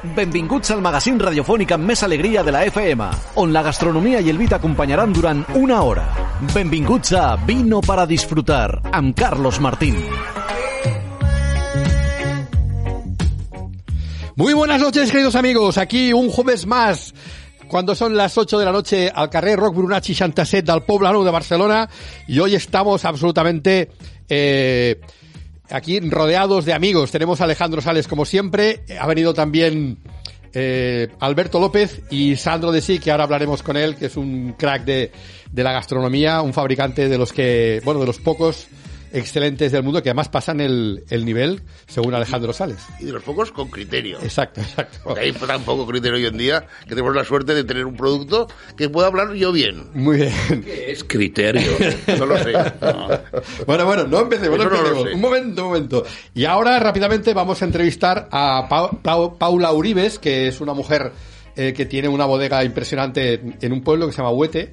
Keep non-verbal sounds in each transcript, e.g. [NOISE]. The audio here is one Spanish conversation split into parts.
Benvinguts al magazín radiofònic amb més alegria de la FM, on la gastronomia i el vi t'acompanyaran durant una hora. Benvinguts a Vino para disfrutar, amb Carlos Martín. Muy buenas noches, queridos amigos. Aquí un jueves más, cuando son las 8 de la noche, al carrer Roc Brunach 67 del Poblano de Barcelona. Y hoy estamos absolutamente eh, aquí rodeados de amigos. Tenemos a Alejandro Sales, como siempre. Ha venido también eh, Alberto López y Sandro de Sí, que ahora hablaremos con él, que es un crack de, de la gastronomía, un fabricante de los que, bueno, de los pocos excelentes del mundo que además pasan el, el nivel según Alejandro Sales. Y de los pocos con criterio. Exacto, exacto. Porque hay tan poco criterio hoy en día que tenemos la suerte de tener un producto que pueda hablar yo bien. Muy bien. ¿Qué es criterio? [LAUGHS] No lo sé. No. Bueno, bueno, no empecemos, no Eso no lo empecemos. sé. un momento, un momento. Y ahora rápidamente vamos a entrevistar a Pa- Pa- Paula Uribes, que es una mujer eh, que tiene una bodega impresionante en un pueblo que se llama Huete,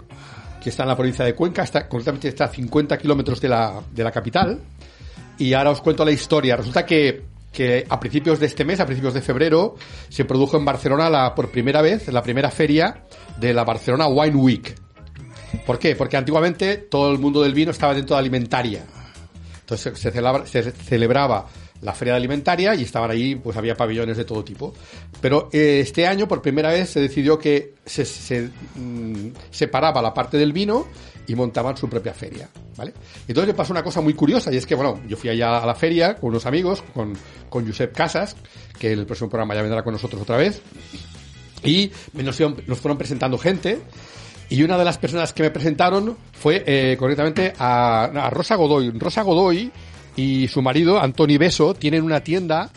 que está en la provincia de Cuenca, está, concretamente está a 50 kilómetros de la, de la capital. Y ahora os cuento la historia. Resulta que, que a principios de este mes, a principios de febrero, se produjo en Barcelona la, por primera vez la primera feria de la Barcelona Wine Week. ¿Por qué? Porque antiguamente todo el mundo del vino estaba dentro de alimentaria. Entonces se, celebra- se celebraba la feria alimentaria y estaban ahí, pues había pabellones de todo tipo. Pero eh, este año, por primera vez, se decidió que se, se, mm, separaba la parte del vino y montaban su propia feria, ¿vale? Entonces le pasó una cosa muy curiosa y es que, bueno, yo fui allá a la feria con unos amigos, con, con Josep Casas, que en el próximo programa ya vendrá con nosotros otra vez, y nos, iban- nos fueron presentando gente y una de las personas que me presentaron fue eh, correctamente a, a Rosa Godoy. Rosa Godoy y su marido, Antoni Beso, tienen una tienda,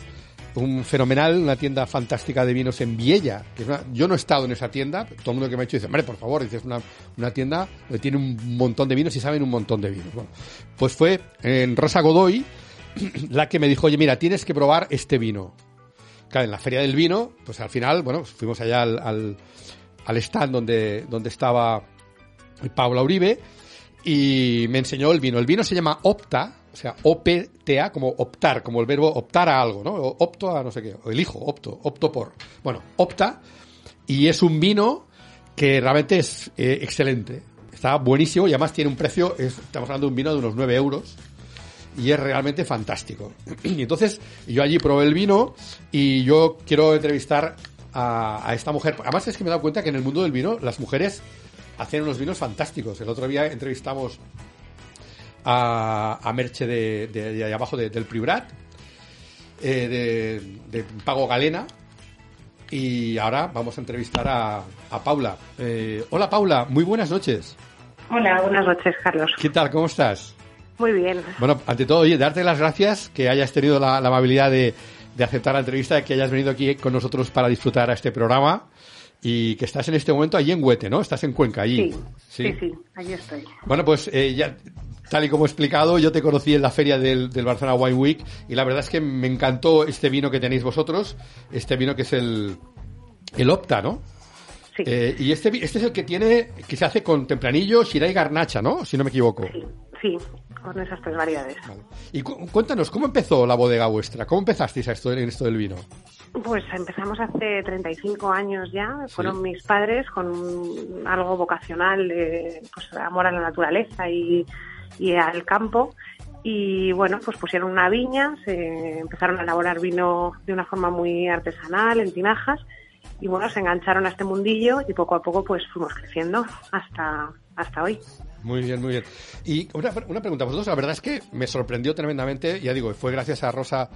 un fenomenal, una tienda fantástica de vinos en Viella. Que es una- yo no he estado en esa tienda, todo el mundo que me ha hecho dice, hombre, por favor, dices una, una tienda que tiene un montón de vinos y saben un montón de vinos. Bueno, pues fue en Rosa Godoy [CLEARS THROAT] la que me dijo, oye, mira, tienes que probar este vino. Claro, en la feria del vino, pues al final, bueno, fuimos allá al, al, al stand donde, donde estaba Paula Uribe y me enseñó el vino. El vino se llama Opta, o sea, O-P-T-A, como optar, como el verbo optar a algo, ¿no? O opto a no sé qué, o elijo, opto, opto por. Bueno, Opta, y es un vino que realmente es eh, excelente. Está buenísimo y además tiene un precio, es- estamos hablando de un vino de unos 9 euros y es realmente fantástico. [CLEARS THROAT] Y entonces yo allí probé el vino y yo quiero entrevistar a esta mujer. Además es que me he dado cuenta que en el mundo del vino las mujeres hacen unos vinos fantásticos. El otro día entrevistamos a, a Merche de, de, abajo de- del Pribrat, eh, de, Pago Galena. Y ahora vamos a entrevistar a, a Paula. Eh, hola Paula, muy buenas noches. Hola, buenas noches, Carlos. ¿Qué tal? ¿Cómo estás? Muy bien. Bueno, ante todo, oye, darte las gracias que hayas tenido la, la amabilidad de, de aceptar la entrevista, que hayas venido aquí con nosotros para disfrutar a este programa y que estás en este momento allí en Huete, ¿no? Estás en Cuenca, allí. Sí, sí, sí, allí estoy. Bueno, pues eh, ya, tal y como he explicado, yo te conocí en la feria del, del Barcelona Wine Week y la verdad es que me encantó este vino que tenéis vosotros, este vino que es el, el Opta, ¿no? Sí, Eh, y este, este es el que tiene, que se hace con tempranillo, Shiraz y garnacha, ¿no? Si no me equivoco. sí, sí, con esas tres variedades. Vale. Y cu- cuéntanos, ¿cómo empezó la bodega vuestra? ¿Cómo empezasteis a esto, en esto del vino? Pues empezamos hace 35 años ya. Fueron mis padres con algo vocacional, de, pues amor a la naturaleza y, y al campo. Y bueno, pues pusieron una viña, se empezaron a elaborar vino de una forma muy artesanal, en tinajas. Y bueno, se engancharon a este mundillo y poco a poco pues fuimos creciendo hasta, hasta hoy. Muy bien, muy bien. Y una, una pregunta, vosotros, la verdad es que me sorprendió tremendamente, ya digo, fue gracias a Rosa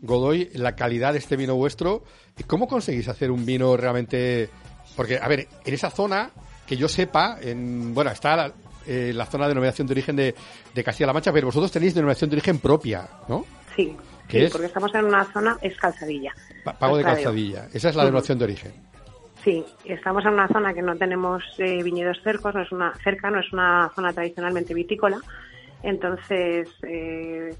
Godoy la calidad de este vino vuestro. ¿Y ¿Cómo conseguís hacer un vino realmente...? Porque, a ver, en esa zona, que yo sepa, en, bueno, está la, eh, la zona de denominación de origen de, de Castilla-La Mancha, pero vosotros tenéis denominación de origen propia, ¿no? Sí, ¿Qué sí, es? porque estamos en una zona, es calzadilla. Pa- Pago de calzadilla. Esa es la denominación de origen. Sí, estamos en una zona que no tenemos eh, viñedos cercos, no es una cerca, no es una zona tradicionalmente vitícola, entonces eh,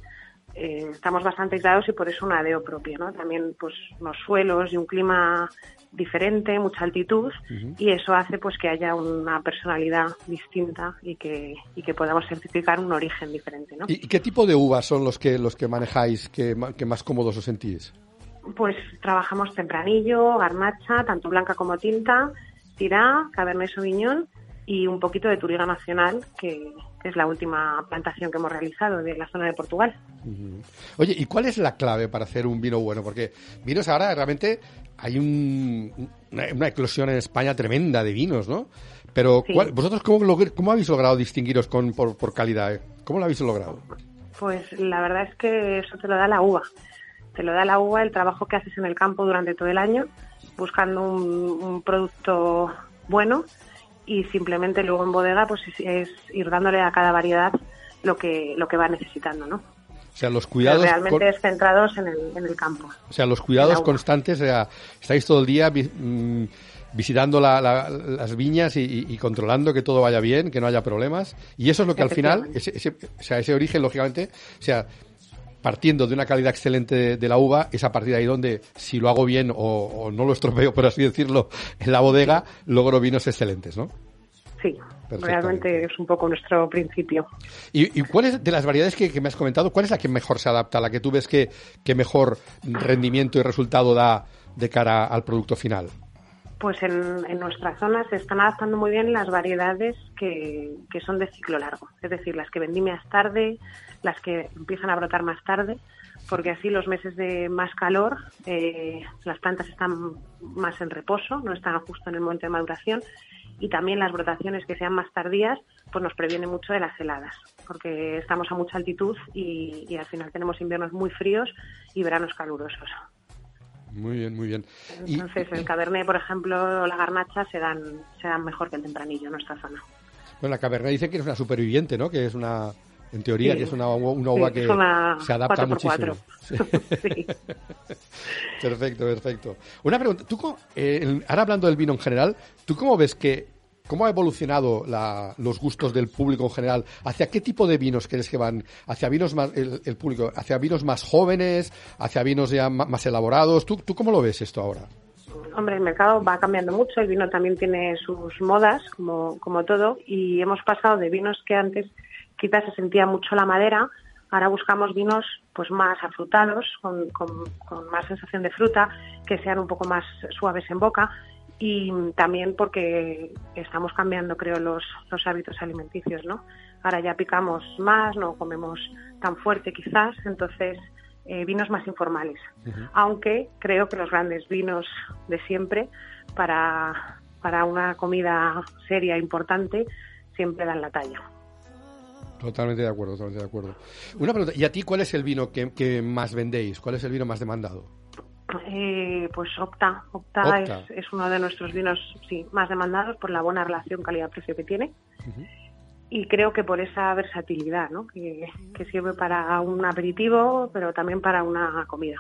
eh, estamos bastante aislados y por eso un adeo propio, ¿no? También pues unos suelos y un clima diferente, mucha altitud y eso hace pues que haya una personalidad distinta y que, y que podamos certificar un origen diferente, ¿no? ¿Y, qué tipo de uvas son los que los que manejáis que, que más cómodos os sentís? Pues trabajamos tempranillo, garnacha, tanto blanca como tinta, tirá, cabernet sauvignon y un poquito de Turiga Nacional, que es la última plantación que hemos realizado de la zona de Portugal. Oye, ¿y cuál es la clave para hacer un vino bueno? Porque vinos ahora realmente hay una, eclosión en España tremenda de vinos, ¿no? Pero ¿vosotros cómo, cómo, habéis logrado distinguiros con, por, calidad? ¿Cómo lo habéis logrado? Pues la verdad es que eso te lo da la uva. Te lo da la uva el trabajo que haces en el campo durante todo el año, buscando un producto bueno y simplemente luego en bodega pues es, ir dándole a cada variedad lo que lo que va necesitando, ¿no? O sea, los cuidados... realmente centrados en el, en el campo. O sea, los cuidados constantes, o sea, estáis todo el día mm, visitando las viñas y, controlando que todo vaya bien, que no haya problemas. Y eso es lo que al final, ese, o sea, ese origen, lógicamente, o sea, partiendo de una calidad excelente de, la uva, es a partir de ahí donde, si lo hago bien o, no lo estropeo, por así decirlo, en la bodega, logro vinos excelentes, ¿no? Sí, realmente es un poco nuestro principio. ¿Y, y cuál es, de las variedades que, me has comentado, cuál es la que mejor se adapta, la que tú ves que, que mejor rendimiento y resultado da de cara al producto final? Pues en, en, nuestra zona se están adaptando muy bien las variedades que, que, son de ciclo largo, es decir, las que vendimias tarde, las que empiezan a brotar más tarde, porque así los meses de más calor eh, las plantas están más en reposo, no están justo en el momento de maduración y también las brotaciones que sean más tardías pues nos previene mucho de las heladas, porque estamos a mucha altitud y, al final tenemos inviernos muy fríos y veranos calurosos. Muy bien, muy bien. Entonces, el cabernet, por ejemplo, o la garnacha se dan, se dan mejor que el tempranillo en nuestra zona. Bueno, la cabernet dice que es una superviviente, ¿no? Que es una en teoría, que es una, uva que se adapta muchísimo. [LAUGHS] perfecto, perfecto. Una pregunta, tú, eh, ahora hablando del vino en general, ¿tú cómo ves que, cómo ha evolucionado los gustos del público en general? ¿Hacia qué tipo de vinos crees que van? ¿Hacia vinos más, el, público, hacia vinos más jóvenes, hacia vinos ya más, elaborados? ¿Tú, ¿Tú cómo lo ves esto ahora? Hombre, el mercado va cambiando mucho, el vino también tiene sus modas, como, como todo, y hemos pasado de vinos que antes quizás se sentía mucho la madera, ahora buscamos vinos pues más afrutados, con, más sensación de fruta, que sean un poco más suaves en boca y también porque estamos cambiando, creo, los, los hábitos alimenticios, ¿no? Ahora ya picamos más, no comemos tan fuerte quizás, entonces eh, vinos más informales. Aunque creo que los grandes vinos de siempre para, para una comida seria importante siempre dan la talla. Totalmente de acuerdo, totalmente de acuerdo. Una pregunta, ¿y a ti cuál es el vino que, más vendéis? ¿Cuál es el vino más demandado? Eh, pues Opta. Opta, Es, uno de nuestros vinos sí, más demandados por la buena relación calidad-precio que tiene. Y creo que por esa versatilidad, ¿no? Que, sirve para un aperitivo, pero también para una comida.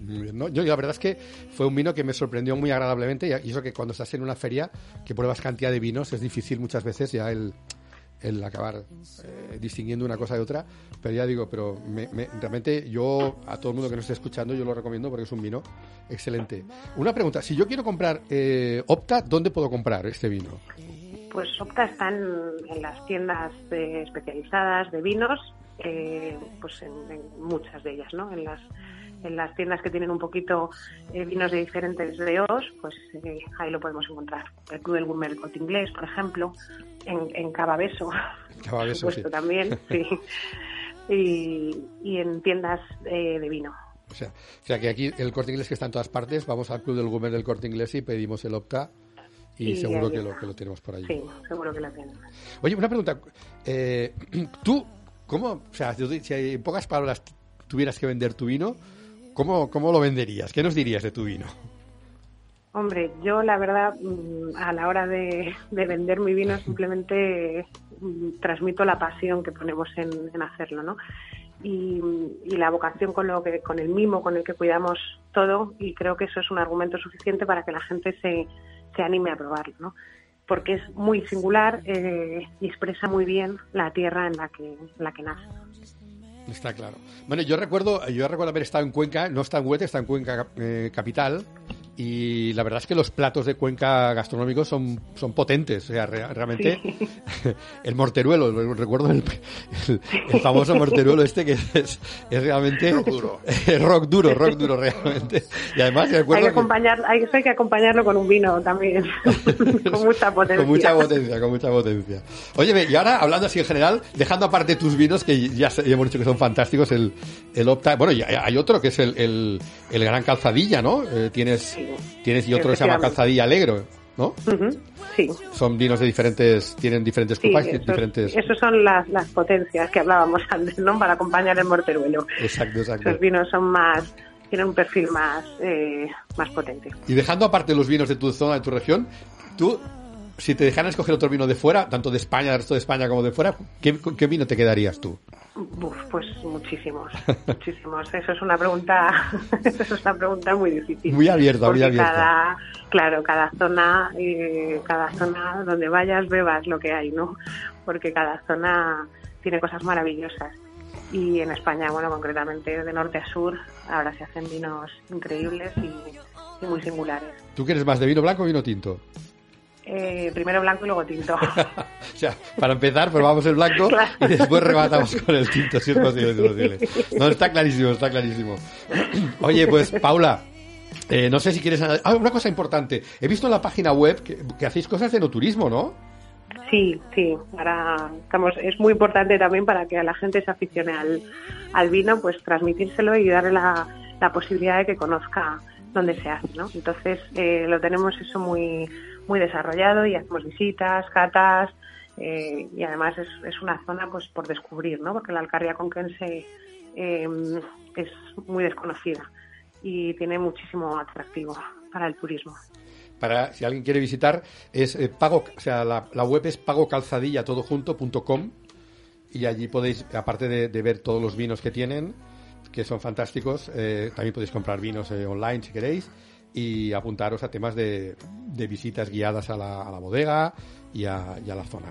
¿no? Yo la verdad es que fue un vino que me sorprendió muy agradablemente y eso que cuando estás en una feria que pruebas cantidad de vinos es difícil muchas veces ya el, el acabar eh, distinguiendo una cosa de otra, pero ya digo, pero realmente yo, a todo el mundo que nos esté escuchando, yo lo recomiendo porque es un vino excelente. Una pregunta, si yo quiero comprar eh, Opta, ¿dónde puedo comprar este vino? Pues Opta está en, las tiendas especializadas de vinos, eh, pues en, muchas de ellas, ¿no? En las en las tiendas que tienen un poquito vinos de diferentes reos, pues ahí lo podemos encontrar. El Club del Gourmet Corte Inglés, por ejemplo, en, en Cavabeso, Cavabeso sí. también, [LAUGHS] sí. Y, en tiendas eh, de vino. O sea, o sea, que aquí el corte inglés que está en todas partes, vamos al club del Gourmet del corte inglés y pedimos el Opta y, seguro que lo, que lo tenemos por ahí. Sí, seguro que lo tenemos. Oye, una pregunta. Eh, [CLEARS THROAT] ¿Tú, cómo, o sea, si en pocas palabras tuvieras que vender tu vino, ¿cómo, ¿cómo lo venderías? ¿Qué nos dirías de tu vino? Hombre, yo la verdad mm, a la hora de, vender mi vino [LAUGHS] simplemente mm, transmito la pasión que ponemos en, hacerlo, ¿no? Y, la vocación con lo que, con el mimo con el que cuidamos todo y creo que eso es un argumento suficiente para que la gente se, se anime a probarlo, ¿no? Porque es muy singular eh, y expresa muy bien la tierra en la que, en la que nace. Está claro. Bueno, yo recuerdo, yo recuerdo haber estado en Cuenca, no está en Huete, está en Cuenca eh, capital, y la verdad es que los platos de Cuenca gastronómicos son, son potentes. O sea, realmente [LAUGHS] el morteruelo, recuerdo el, el, famoso morteruelo este que es, es realmente rock duro. [LAUGHS] rock duro, rock duro realmente. Y además hay que, acompañar, hay, hay, que acompañarlo con un vino también, [LAUGHS] con mucha potencia. Con mucha potencia, con mucha potencia. Oye, y ahora hablando así en general, dejando aparte tus vinos que ya, hemos dicho que son fantásticos, el, el Opta, bueno, y hay otro que es el, el, el Gran Calzadilla, ¿no? Eh, tienes Tienes y otro que se llama Calzadilla Alegro, ¿no? Sí. Son vinos de diferentes, tienen diferentes copas, diferentes. Esos son las, las potencias que hablábamos [LAUGHS] antes, ¿no? Para acompañar el morteruelo. Exacto, exacto. Los vinos son más, tienen un perfil más, eh, más potente. Y dejando aparte los vinos de tu zona, de tu región, tú si te dejaran escoger otro vino de fuera, tanto de España, del resto de España como de fuera, ¿qué, qué vino te quedarías tú? Pues muchísimos, [LAUGHS] muchísimos. Eso es una pregunta, [LAUGHS] eso es una pregunta muy difícil. Muy abierta, muy abierta. Cada, claro, cada zona, eh, cada zona donde vayas bebas lo que hay, ¿no? Porque cada zona tiene cosas maravillosas. Y en España, bueno, concretamente de norte a sur, ahora se hacen vinos increíbles y, y muy singulares. ¿Tú quieres más de vino blanco o vino tinto? Eh, primero blanco y luego tinto. [LAUGHS] o sea, para empezar, probamos el blanco y después rematamos con el tinto, si es posible, No, está clarísimo, está clarísimo. Oye, pues, Paula, eh, no sé si quieres... Ah, una cosa importante. He visto en la página web que, hacéis cosas de no turismo, ¿no? Sí, sí. Para, estamos, es muy importante también para que la gente se aficione al, al vino, pues transmitírselo y darle la, la posibilidad de que conozca dónde se hace, ¿no? Entonces, eh, lo tenemos eso muy muy desarrollado y hacemos visitas, catas eh, y además es, una zona pues por descubrir, ¿no? Porque la Alcarria conquense eh, es muy desconocida y tiene muchísimo atractivo para el turismo. Para si alguien quiere visitar es eh, pago, o sea, la, web es pagocalzadillatodojunto.com y allí podéis, aparte de, ver todos los vinos que tienen, que son fantásticos, también podéis comprar vinos online si queréis y apuntaros a temas de, de visitas guiadas a la, a la bodega y a, y a, la zona.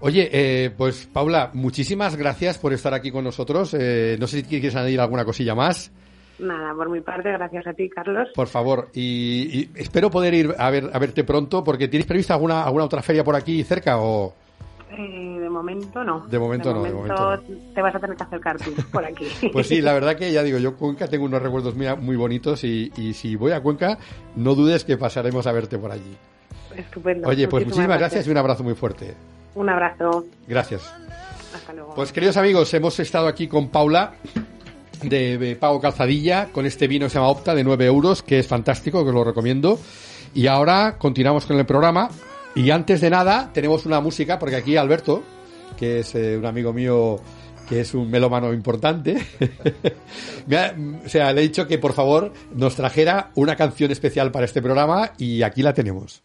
Oye, eh, pues Paula, muchísimas gracias por estar aquí con nosotros. Eh, no sé si quieres añadir alguna cosilla más. Nada, por mi parte, gracias a ti, Carlos. Por favor, y, y espero poder ir a, ver, a verte pronto, porque ¿tienes prevista alguna, alguna otra feria por aquí cerca o...? Eh, de momento no. De momento no, de momento te vas a tener que acercar tú por aquí. [LAUGHS] pues sí, la verdad que ya digo, yo Cuenca tengo unos recuerdos muy, muy bonitos y, si voy a Cuenca, no dudes que pasaremos a verte por allí. Estupendo. Oye, pues muchísimas gracias. y un abrazo muy fuerte. Un abrazo. Gracias. Hasta luego. Pues queridos amigos, hemos estado aquí con Paula de Pago Calzadilla con este vino que se llama Opta de 9 euros, que es fantástico, que os lo recomiendo. Y ahora continuamos con el programa. Y antes de nada, tenemos una música, porque aquí Alberto, que es eh, un amigo mío que es un melómano importante, [LAUGHS] o sea, le he dicho que por favor nos trajera una canción especial para este programa y aquí la tenemos.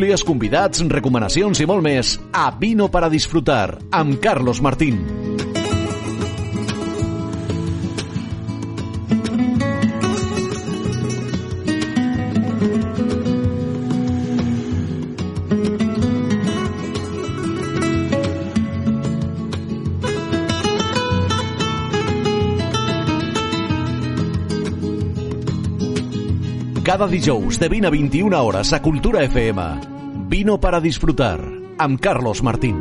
Tertúlies, convidats, recomanacions i molt més a Vino para disfrutar amb Carlos Martín. Cada dijous de 20 a 21 hores a Cultura FM. Vino para disfrutar amb Carlos Martín.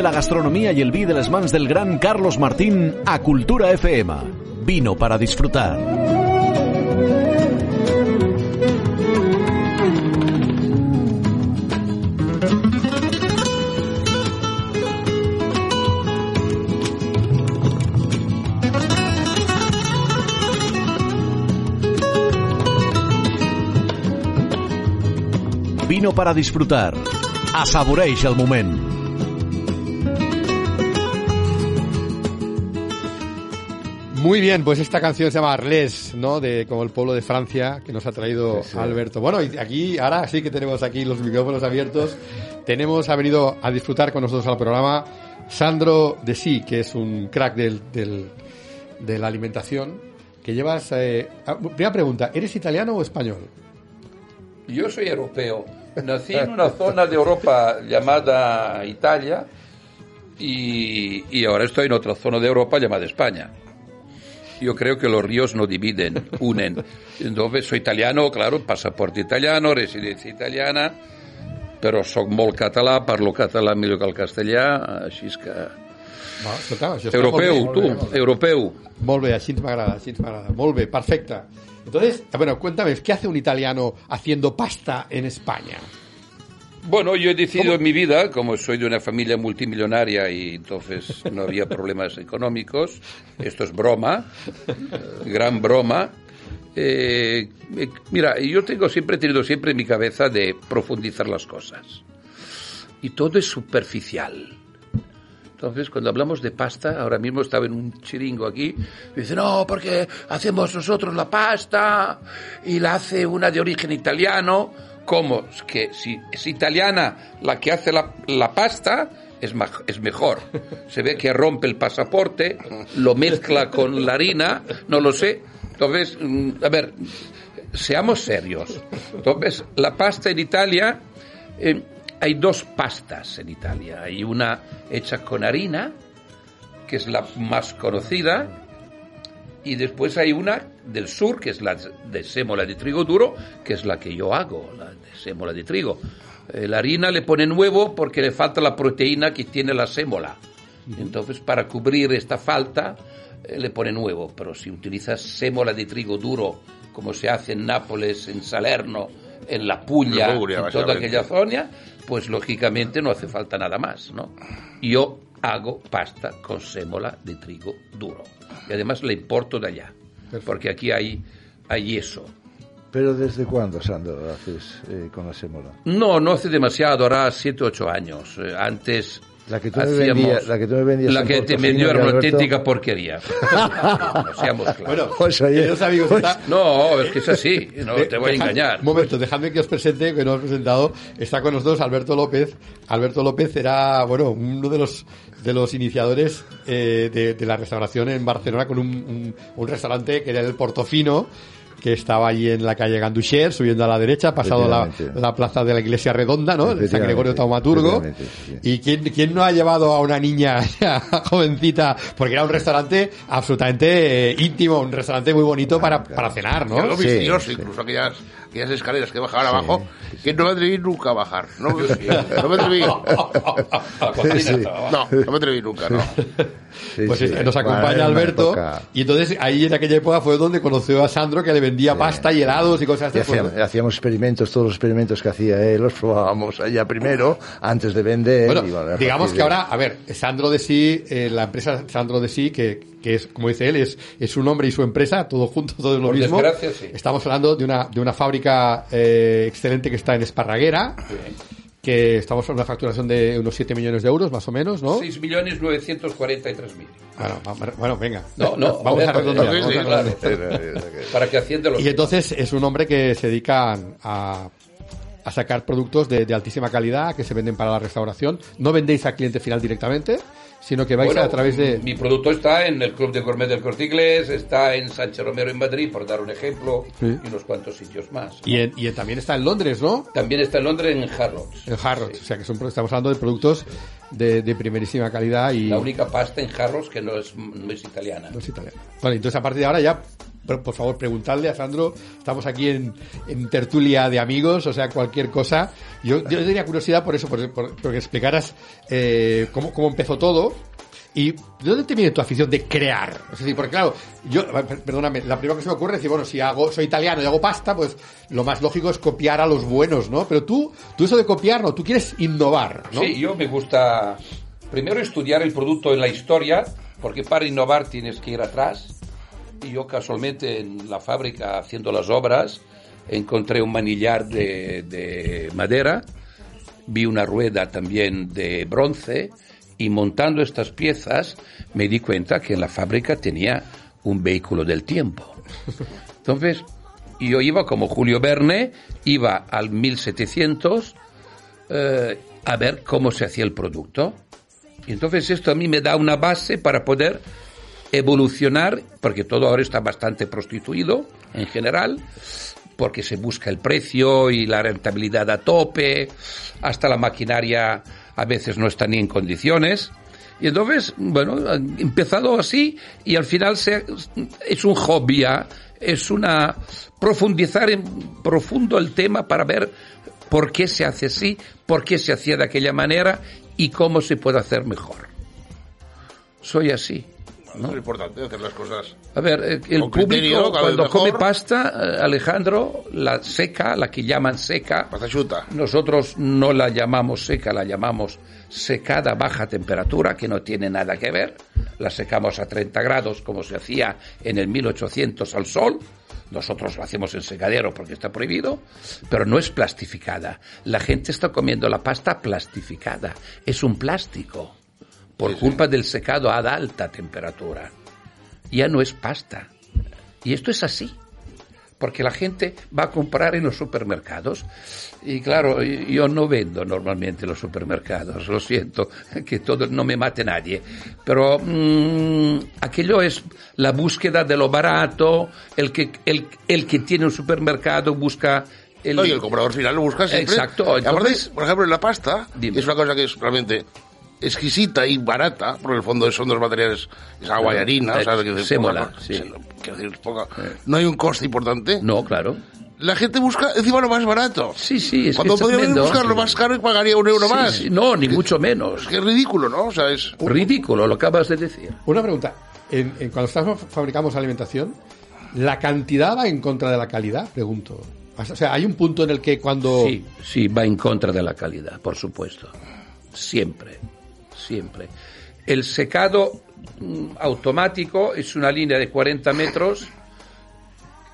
de la gastronomía y el vi de les mans del gran Carlos Martín a Cultura FM. Vino para disfrutar. Vino para disfrutar. Assaboreix el moment. Muy bien, pues esta canción se llama Arles, ¿no? De como el pueblo de Francia que nos ha traído Sí, sí. Alberto. Bueno, y aquí ahora sí que tenemos aquí los micrófonos abiertos. Tenemos ha venido a disfrutar con nosotros al programa Sandro De Sí, que es un crack del, del- de la alimentación. Que llevas. eh, ah, primera pregunta, ¿eres italiano o español? Yo soy europeo. Nací en una zona de Europa llamada Italia y, y ahora estoy en otra zona de Europa llamada España. Yo creo que los ríos no dividen, unen. Entonces soy italiano, claro, pasaporte italiano, residencia italiana, però soc molt català, parlo català millor que el castellà, així és que... Va, escolta, això Europeu, molt bé, molt tu, europeu. bé. Molt bé, així m'agrada, així m'agrada. Molt bé, perfecte. Entonces, bueno, cuéntame, ¿qué hace un italiano haciendo pasta en España? Bueno, yo he decidido en mi vida, como soy de una familia multimillonaria y entonces no había problemas económicos, esto es broma, gran broma. eh, eh, mira, yo tengo siempre he tenido siempre en mi cabeza de profundizar las cosas. Y todo es superficial. Entonces, cuando hablamos de pasta, ahora mismo estaba en un chiringo aquí, y dice, no, porque hacemos nosotros la pasta y la hace una de origen italiano. ¿Cómo? Es que si es italiana la que hace la, pasta, es, es mejor. Se ve que rompe el pasaporte, lo mezcla con la harina, no lo sé. Entonces, mm, a ver, seamos serios. Entonces, la pasta en Italia, eh, hay dos pastas en Italia. Hay una hecha con harina, que es la más conocida, y después hay una del sur, que es la de sémola de trigo duro, que es la que yo hago, la de sémola de trigo. Eh, la harina le ponen huevo porque le falta la proteína que tiene la sémola. Entonces, para cubrir esta falta, eh, le ponen huevo. Pero si utilizas sémola de trigo duro, como se hace en Nápoles, en Salerno, en La Puglia, En Puglia, en toda aquella zona, pues lógicamente no hace falta nada más, ¿no? Yo hago pasta con sémola de trigo duro. Y además la importo de allá, porque aquí hay, hay eso. Pero ¿desde cuándo, Sandro, haces eh, con la sémola? No, no hace demasiado, ahora 7 8 años. Eh, Antes La que tú me hacíamos- vendías- la que tú me vendías La que te vendió era una auténtica porquería. No, seamos claros. Bueno, Pues, oye, queridos amigos, pues- está- No, es que es así, no De- te voy a dejad- engañar. Un momento, dejadme que os presente, que no os he presentado. Está con nosotros Alberto López. Alberto López era, bueno, uno de los de los iniciadores eh, de, de la restauración en Barcelona con un, un- un restaurante que era el Portofino que estaba allí en la calle Ganduxer, subiendo a la derecha, pasado la, la plaza de la iglesia redonda, ¿no? De San Gregorio Taumaturgo. ¿Y quién, quién no ha llevado a una niña [LAUGHS] jovencita? Porque era un restaurante absolutamente eh, íntimo, un restaurante muy bonito para, para cenar, ¿no? Algo Sí, misterioso, sí. incluso aquellas, aquellas escaleras que bajaban abajo, que no me atreví [LAUGHS] nunca a bajar. No, no me atreví. No, no me atreví nunca, no. Sí, Pues nos acompaña Alberto y entonces ahí en aquella época fue donde conoció a Sandro que le vendía pasta y helados y cosas así. hacíamos, hacíamos experimentos, todos los experimentos que hacía él, los probábamos allá primero, antes de vender. Bueno, y bueno, a digamos que de- ahora, a ver, Sandro de sí, eh, la empresa Sandro de sí, que, que es, como dice él, es, es su nombre y su empresa, todo junto, todo es lo Por mismo. sí. Estamos hablando de una, de una fábrica eh, excelente que está en Esparraguera, que estamos en una facturación de unos 7 millones de euros, más o menos, ¿no? 6.943.000. Bueno, va- bueno, venga. No, no, [LAUGHS] vamos a redondear. sí, redondear. Para que Hacienda Y entonces es un hombre que se dedica a, a sacar productos de, de altísima calidad que se venden para la restauración. No vendéis al cliente final directamente, sino que vais Bueno, a través de... Mi producto está en el Club de Gourmet del Corte Inglés, está en Sánchez Romero en Madrid, por dar un ejemplo, Sí. y unos cuantos sitios más. Y, en- y también está en Londres, ¿no? También está en Londres en Harrods. En Harrods. O sea que son, estamos hablando de productos de, de primerísima calidad y... La única pasta en Harrods que no es, no es italiana. No es italiano. Vale, entonces a partir de ahora ya, por, favor, preguntadle a Sandro. Estamos aquí en, tertulia de amigos, o sea, cualquier cosa. Yo, yo tenía curiosidad por eso, por, por- porque explicaras eh, cómo, cómo empezó todo. ¿Y de dónde te viene tu afición de crear? Es decir, porque claro, yo, per- perdóname, la primera que se me ocurre es decir, bueno, si hago, soy italiano y hago pasta, pues lo más lógico es copiar a los buenos, ¿no? Pero tú, tú eso de copiar, no, tú quieres innovar, ¿no? Sí, yo me gusta primero estudiar el producto en la historia, porque para innovar tienes que ir atrás. Y yo casualmente en la fábrica haciendo las obras encontré un manillar de, de madera, vi una rueda también de bronce y montando estas piezas me di cuenta que en la fábrica tenía un vehículo del tiempo. Entonces, yo iba como Julio Verne, iba al 1700 eh, a ver cómo se hacía el producto. Entonces esto a mí me da una base para poder evolucionar, porque todo ahora está bastante prostituido en general, porque se busca el precio y la rentabilidad a tope, hasta la maquinaria a veces no está ni en condiciones. Y entonces, bueno, empezado así y al final es un hobby, es una profundizar en profundo el tema para ver por qué se hace así, por qué se hacía de aquella manera y cómo se puede hacer mejor. Soy así. ¿No? Es importante hacer las cosas. A ver, eh, el público criterio, cuando come pasta, eh, Alejandro, la seca, la que llaman seca, Pasta chuta. nosotros no la llamamos seca, la llamamos secada a baja temperatura, que no tiene nada que ver. La secamos a 30 grados, como se hacía en el 1800 al sol. Nosotros lo hacemos en secadero porque está prohibido, pero no es plastificada. La gente está comiendo la pasta plastificada. Es un plástico por culpa del secado a alta temperatura. Ya no es pasta. Y esto es así. Porque la gente va a comprar en los supermercados. Y claro, yo no vendo normalmente en los supermercados, lo siento, [LAUGHS] que todo no me mate nadie. Pero mm, aquello es la búsqueda de lo barato, el que, el, el que tiene un supermercado busca el, No, y el comprador final lo busca siempre. Exacto, Y aparte, entonces- por ejemplo, en la pasta, Dime. es una cosa que es realmente exquisita y barata, porque en el fondo son dos materiales, es agua y harina, o sea, que decir, sémola, poca- sí. se- quiero decir, poca- no hay un coste importante. No, claro. La gente busca encima lo más barato. Sí, sí, es Cuando que es podría tremendo. buscar lo más caro y pagaría un euro Sí, más. sí, no, ni mucho menos. Es que es ridículo, ¿no? O sea, es... Ridículo, lo acabas de decir. Una pregunta. En- en- cuando estamos, fabricamos alimentación, ¿la cantidad va en contra de la calidad? Pregunto. O sea, hay un punto en el que cuando... Sí, sí, va en contra de la calidad, por supuesto. Siempre, siempre. El secado mm, automático es una línea de 40 metros,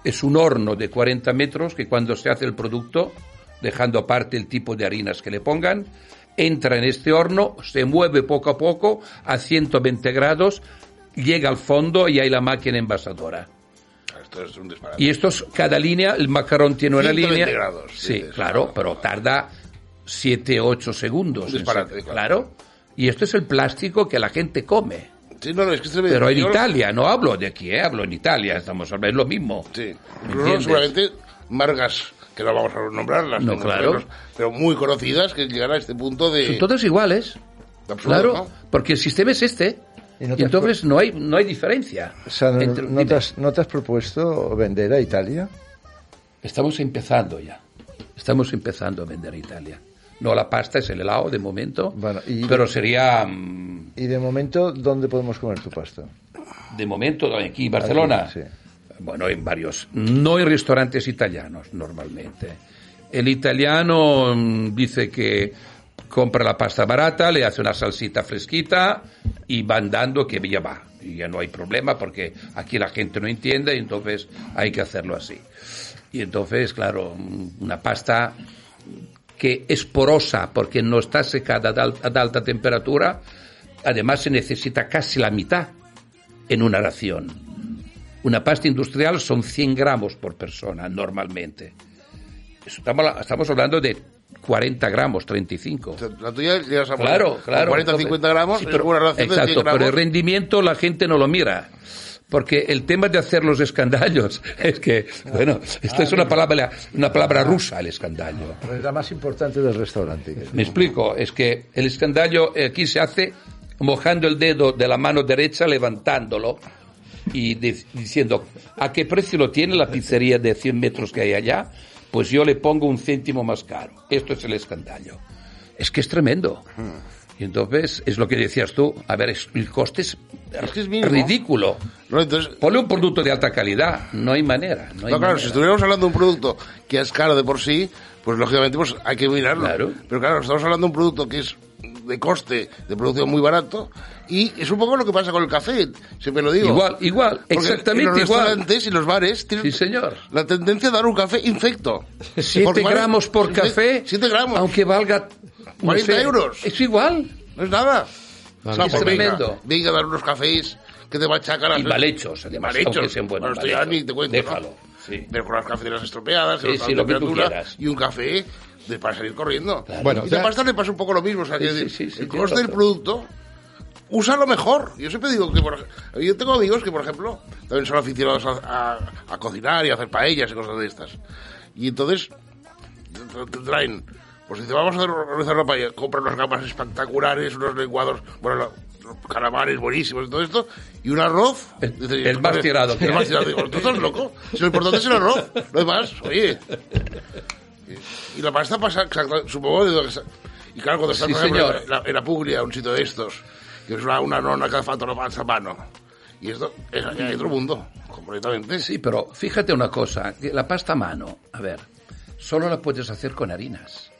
es un horno de 40 metros que cuando se hace el producto, dejando aparte el tipo de harinas que le pongan, entra en este horno, se mueve poco a poco a 120 grados, llega al fondo y hay la máquina envasadora. Esto es un disparate. Y estos, cada línea, el macarrón tiene una 120 línea. grados, Sí, dices, claro, pero tarda 7, 8 segundos. Un disparate, claro. Claro. Y esto es el plástico que la gente come. Sí, no, no, es que tremendo. Pero en Italia, no hablo de aquí, ¿eh? hablo en Italia, estamos hablando, es lo mismo. Sí. Seguramente marcas, que no vamos a nombrarlas, No, claro. menos, pero muy conocidas que llegan a este punto de... Son todos iguales. absurdo, Claro, ¿no? porque el sistema es este. Y no entonces no hay, no hay diferencia. O sea, ¿no, Entre- no dime. te has, no te has propuesto vender a Italia? Estamos empezando ya. Estamos empezando a vender a Italia. No la pasta, es el helado de momento. Bueno, y- pero sería, mm, Y de momento, ¿dónde podemos comer tu pasta? de momento, aquí en Barcelona. Aquí, sí. Bueno, en varios. No en restaurantes italianos, normalmente. El italiano mm, dice que compra la pasta barata, le hace una salsita fresquita y van dando que ya va. Y ya no hay problema porque aquí la gente no entiende y entonces hay que hacerlo así. Y entonces, claro, mm, una pasta que es porosa porque no está secada ad alta temperatura, además se necesita casi la mitad en una ración. Una pasta industrial son 100 gramos por persona normalmente. Estamos, estamos hablando de 40 gramos, 35. O sea, La tuya llegas a Claro, claro. 40 entonces- 50 gramos, sí, una relación de exacto, 100 gramos. pero el rendimiento la gente no lo mira. Porque el tema de hacer los escandallos [LAUGHS] es que, bueno, esto es una palabra, una palabra rusa, el escandallo. Es la más importante del restaurante. Me explico, es que el escandallo aquí se hace mojando el dedo de la mano derecha, levantándolo y di- diciendo, ¿a qué precio lo tiene la pizzería de 100 metros que hay allá? Pues yo le pongo un céntimo más caro. Esto es el escandallo. Es que es tremendo. Y entonces, es lo que decías tú, a ver, el coste es, Es que es mínimo. ridículo. No, entonces, Ponle un producto de alta calidad, no hay manera. No, hay no, claro, manera. si estuviéramos hablando de un producto que es caro de por sí, pues lógicamente pues hay que mirarlo. Claro. Pero claro, estamos hablando de un producto que es de coste de producción muy barato y es un poco lo que pasa con el café, siempre lo digo. Igual, igual, Porque exactamente en los igual. restaurantes y los bares tienen Sí, señor. la tendencia a dar un café infecto. 7 Porque vale- gramos por infe- café, siete gramos. aunque valga no 40 sé, euros. Es igual. No es nada. Vale, O sea, es pues venga, tremendo. Venga a dar unos cafés que te machacan Y mal hechos, además, Mal hechos. sean buenos, Bueno, esto mal ya hechos. ni te cuento, ¿no? Déjalo, sí. Pero con las cafeteras estropeadas, Sí, sí, lo que tú y un café de, para salir corriendo. Bueno, y o sea- la pasta le pasa un poco lo mismo. O sea, que Sí, sí, sí, el coste del producto producto, usa lo mejor. Yo siempre digo que, por yo tengo amigos que, por ejemplo, también son aficionados a, a- a cocinar y a hacer paellas y cosas de estas. Y entonces, traen, pues dice, vamos a hacer- realizar una paella, compran unas gamas espectaculares, unos lenguados, bueno, la- calamares buenísimos y todo esto, y un arroz. El- Dice, el más tirado El más tirado. Digo, ¿tú estás loco? Si lo importante es el arroz, lo demás, oye. Y la pasta pasa supongo, de y claro, cuando estás Sí, señor. en la, en la Puglia, un sitio de estos, que es una, una nona que hace la pasta a mano, y esto es hay otro mundo, completamente. Sí, pero fíjate una cosa, la pasta a mano, a ver, solo la puedes hacer con harinas.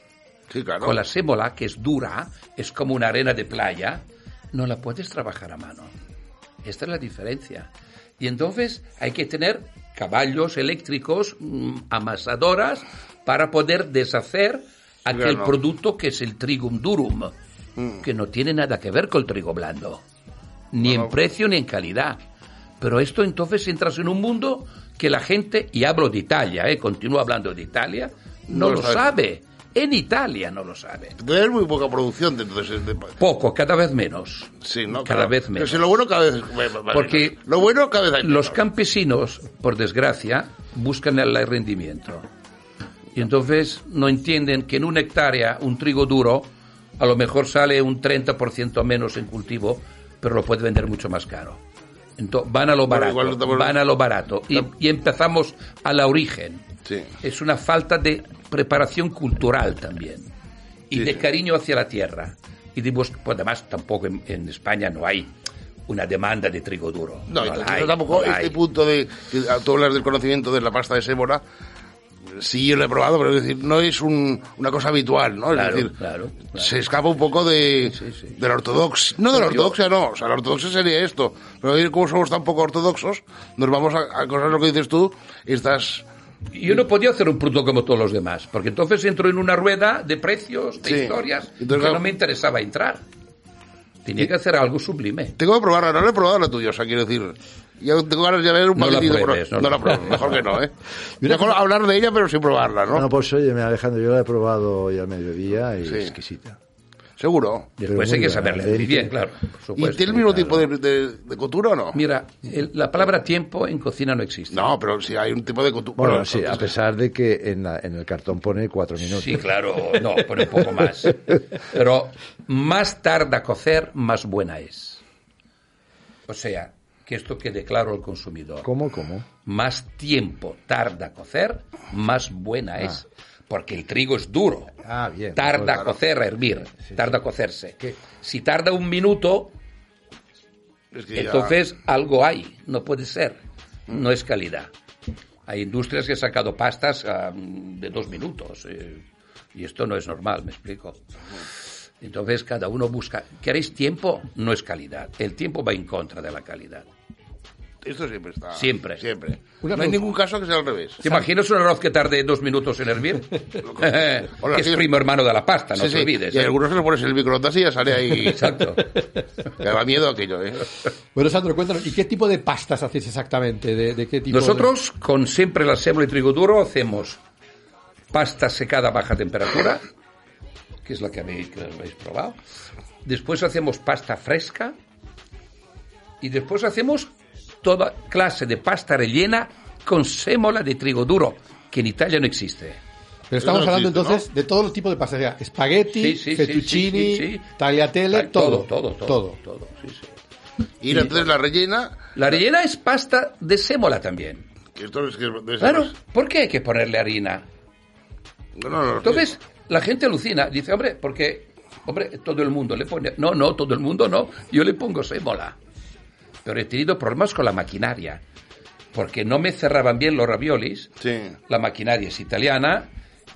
Sí, claro. Con la sémola, que es dura, es como una arena de playa, no la puedes trabajar a mano. Esta es la diferencia. Y entonces hay que tener caballos eléctricos, mm, amasadoras, para poder deshacer aquel claro. producto que es el trigum durum, que no tiene nada que ver con el trigo blando, ni en precio ni en calidad. Pero esto entonces entras en un mundo que la gente, y hablo de Italia, eh, continúo hablando de Italia, no, No lo lo sabe. sabe. En Italia no lo sabe. Tienes muy poca producción de entonces. de- Poco, cada vez menos. sí, ¿no? Cada Claro. vez Pero menos. si lo bueno cada vez. bueno, Porque Lo bueno cada vez Los campesinos, por desgracia, buscan el rendimiento. Y entonces no entienden que en una hectárea un trigo duro a lo mejor sale un 30% menos en cultivo, pero lo puede vender mucho más caro. Entonces van a lo Bueno, barato, igual estamos- van a lo barato. Y, y empezamos a la origen. Sí. Es una falta de preparación cultural también. Y Sí, de cariño hacia la tierra. Y de pues además tampoco en, en España no hay una demanda de trigo duro. No, hay, tampoco no este hay. punto de que tú hablas del conocimiento de la pasta de sémola. Sí, yo lo he probado, pero es decir, no es un- una cosa habitual, ¿no? Es decir, claro, claro. se escapa un poco de, Sí, sí. de la ortodoxia. No de la ortodoxia, no. O sea, la ortodoxia sería esto. Pero como somos tan poco ortodoxos, nos vamos a, a cosas lo que dices tú, estas... Yo no podía hacer un producto como todos los demás, porque entonces entro en una rueda de precios, de Sí. historias, Entonces, que no me interesaba entrar. Tenía que hacer algo sublime. Tengo que probarla, no la he probado la tuya, o sea, quiero decir... Yo tengo ganas de ver un No paquetito. pruebes, no no la pruebo, mejor que no, ¿eh? [LAUGHS] Mejor hablar de ella, pero sin probarla, ¿no? No, pues óyeme, Alejandro, yo la he probado hoy al mediodía y Sí. exquisita. Seguro. Después hay que saberle bien, claro. por ¿Y tiene el mismo Claro. tipo de, de, de cottura o no? Mira, el- la palabra tiempo en cocina no existe. No, pero si hay un tipo de cottura. Bueno, sí, a pesar de que en, la- en el cartón pone cuatro minutos. Sí, claro, no, pone un poco más. Pero más tarda a cocer, más buena es. O sea, que esto quede claro al consumidor. ¿Cómo, cómo? Más tiempo tarda a cocer, más buena es. Porque el trigo es duro. Ah, bien. Tarda a cocer, a hervir. Tarda a cocerse. Si tarda un minuto, Es que ya- entonces algo hay, no puede ser, no es calidad. Hay industrias que han sacado pastas ah, de dos minutos eh, y esto no es normal, me explico. Entonces cada uno busca, ¿queréis tiempo? No es calidad, el tiempo va en contra de la calidad. Esto siempre está. Siempre. Siempre. Una no hay ningún caso que sea al revés. ¿Te imaginas un arroz que tarde dos minutos en hervir? [LAUGHS] [LAUGHS] que es primo hermano de la pasta, no Sí, te sí. olvides. Y ¿eh? algunos se lo pones en el microondas y ya sale ahí. [LAUGHS] Exacto. Que da miedo aquello, ¿eh? Bueno, Sandro, cuéntanos, ¿y qué tipo de pastas hacéis exactamente? ¿De, de qué tipo de- Nosotros, con siempre la sémola y trigo duro, hacemos pasta secada a baja temperatura, que es la que habéis, que habéis probado. Después hacemos pasta fresca. Y después hacemos toda clase de pasta rellena con sémola de trigo duro, que en Italia no existe. Pero estamos no hablando existe, entonces de todo el tipo de pastas, espagueti, Sí, sí, fettuccini, sí, sí, sí. tagliatelle, todo. todo, todo, todo, todo, sí, sí. Y entonces la rellena. La rellena es pasta de sémola también. Que esto es que debe ser Claro, ¿por qué hay que ponerle harina? No, no, no. Entonces, la gente alucina, dice, hombre, porque, hombre, todo el mundo le pone, no, no, todo el mundo no, yo le pongo sémola. Pero he tenido problemas con la maquinaria, porque no me cerraban bien los raviolis, Sí. la maquinaria es italiana,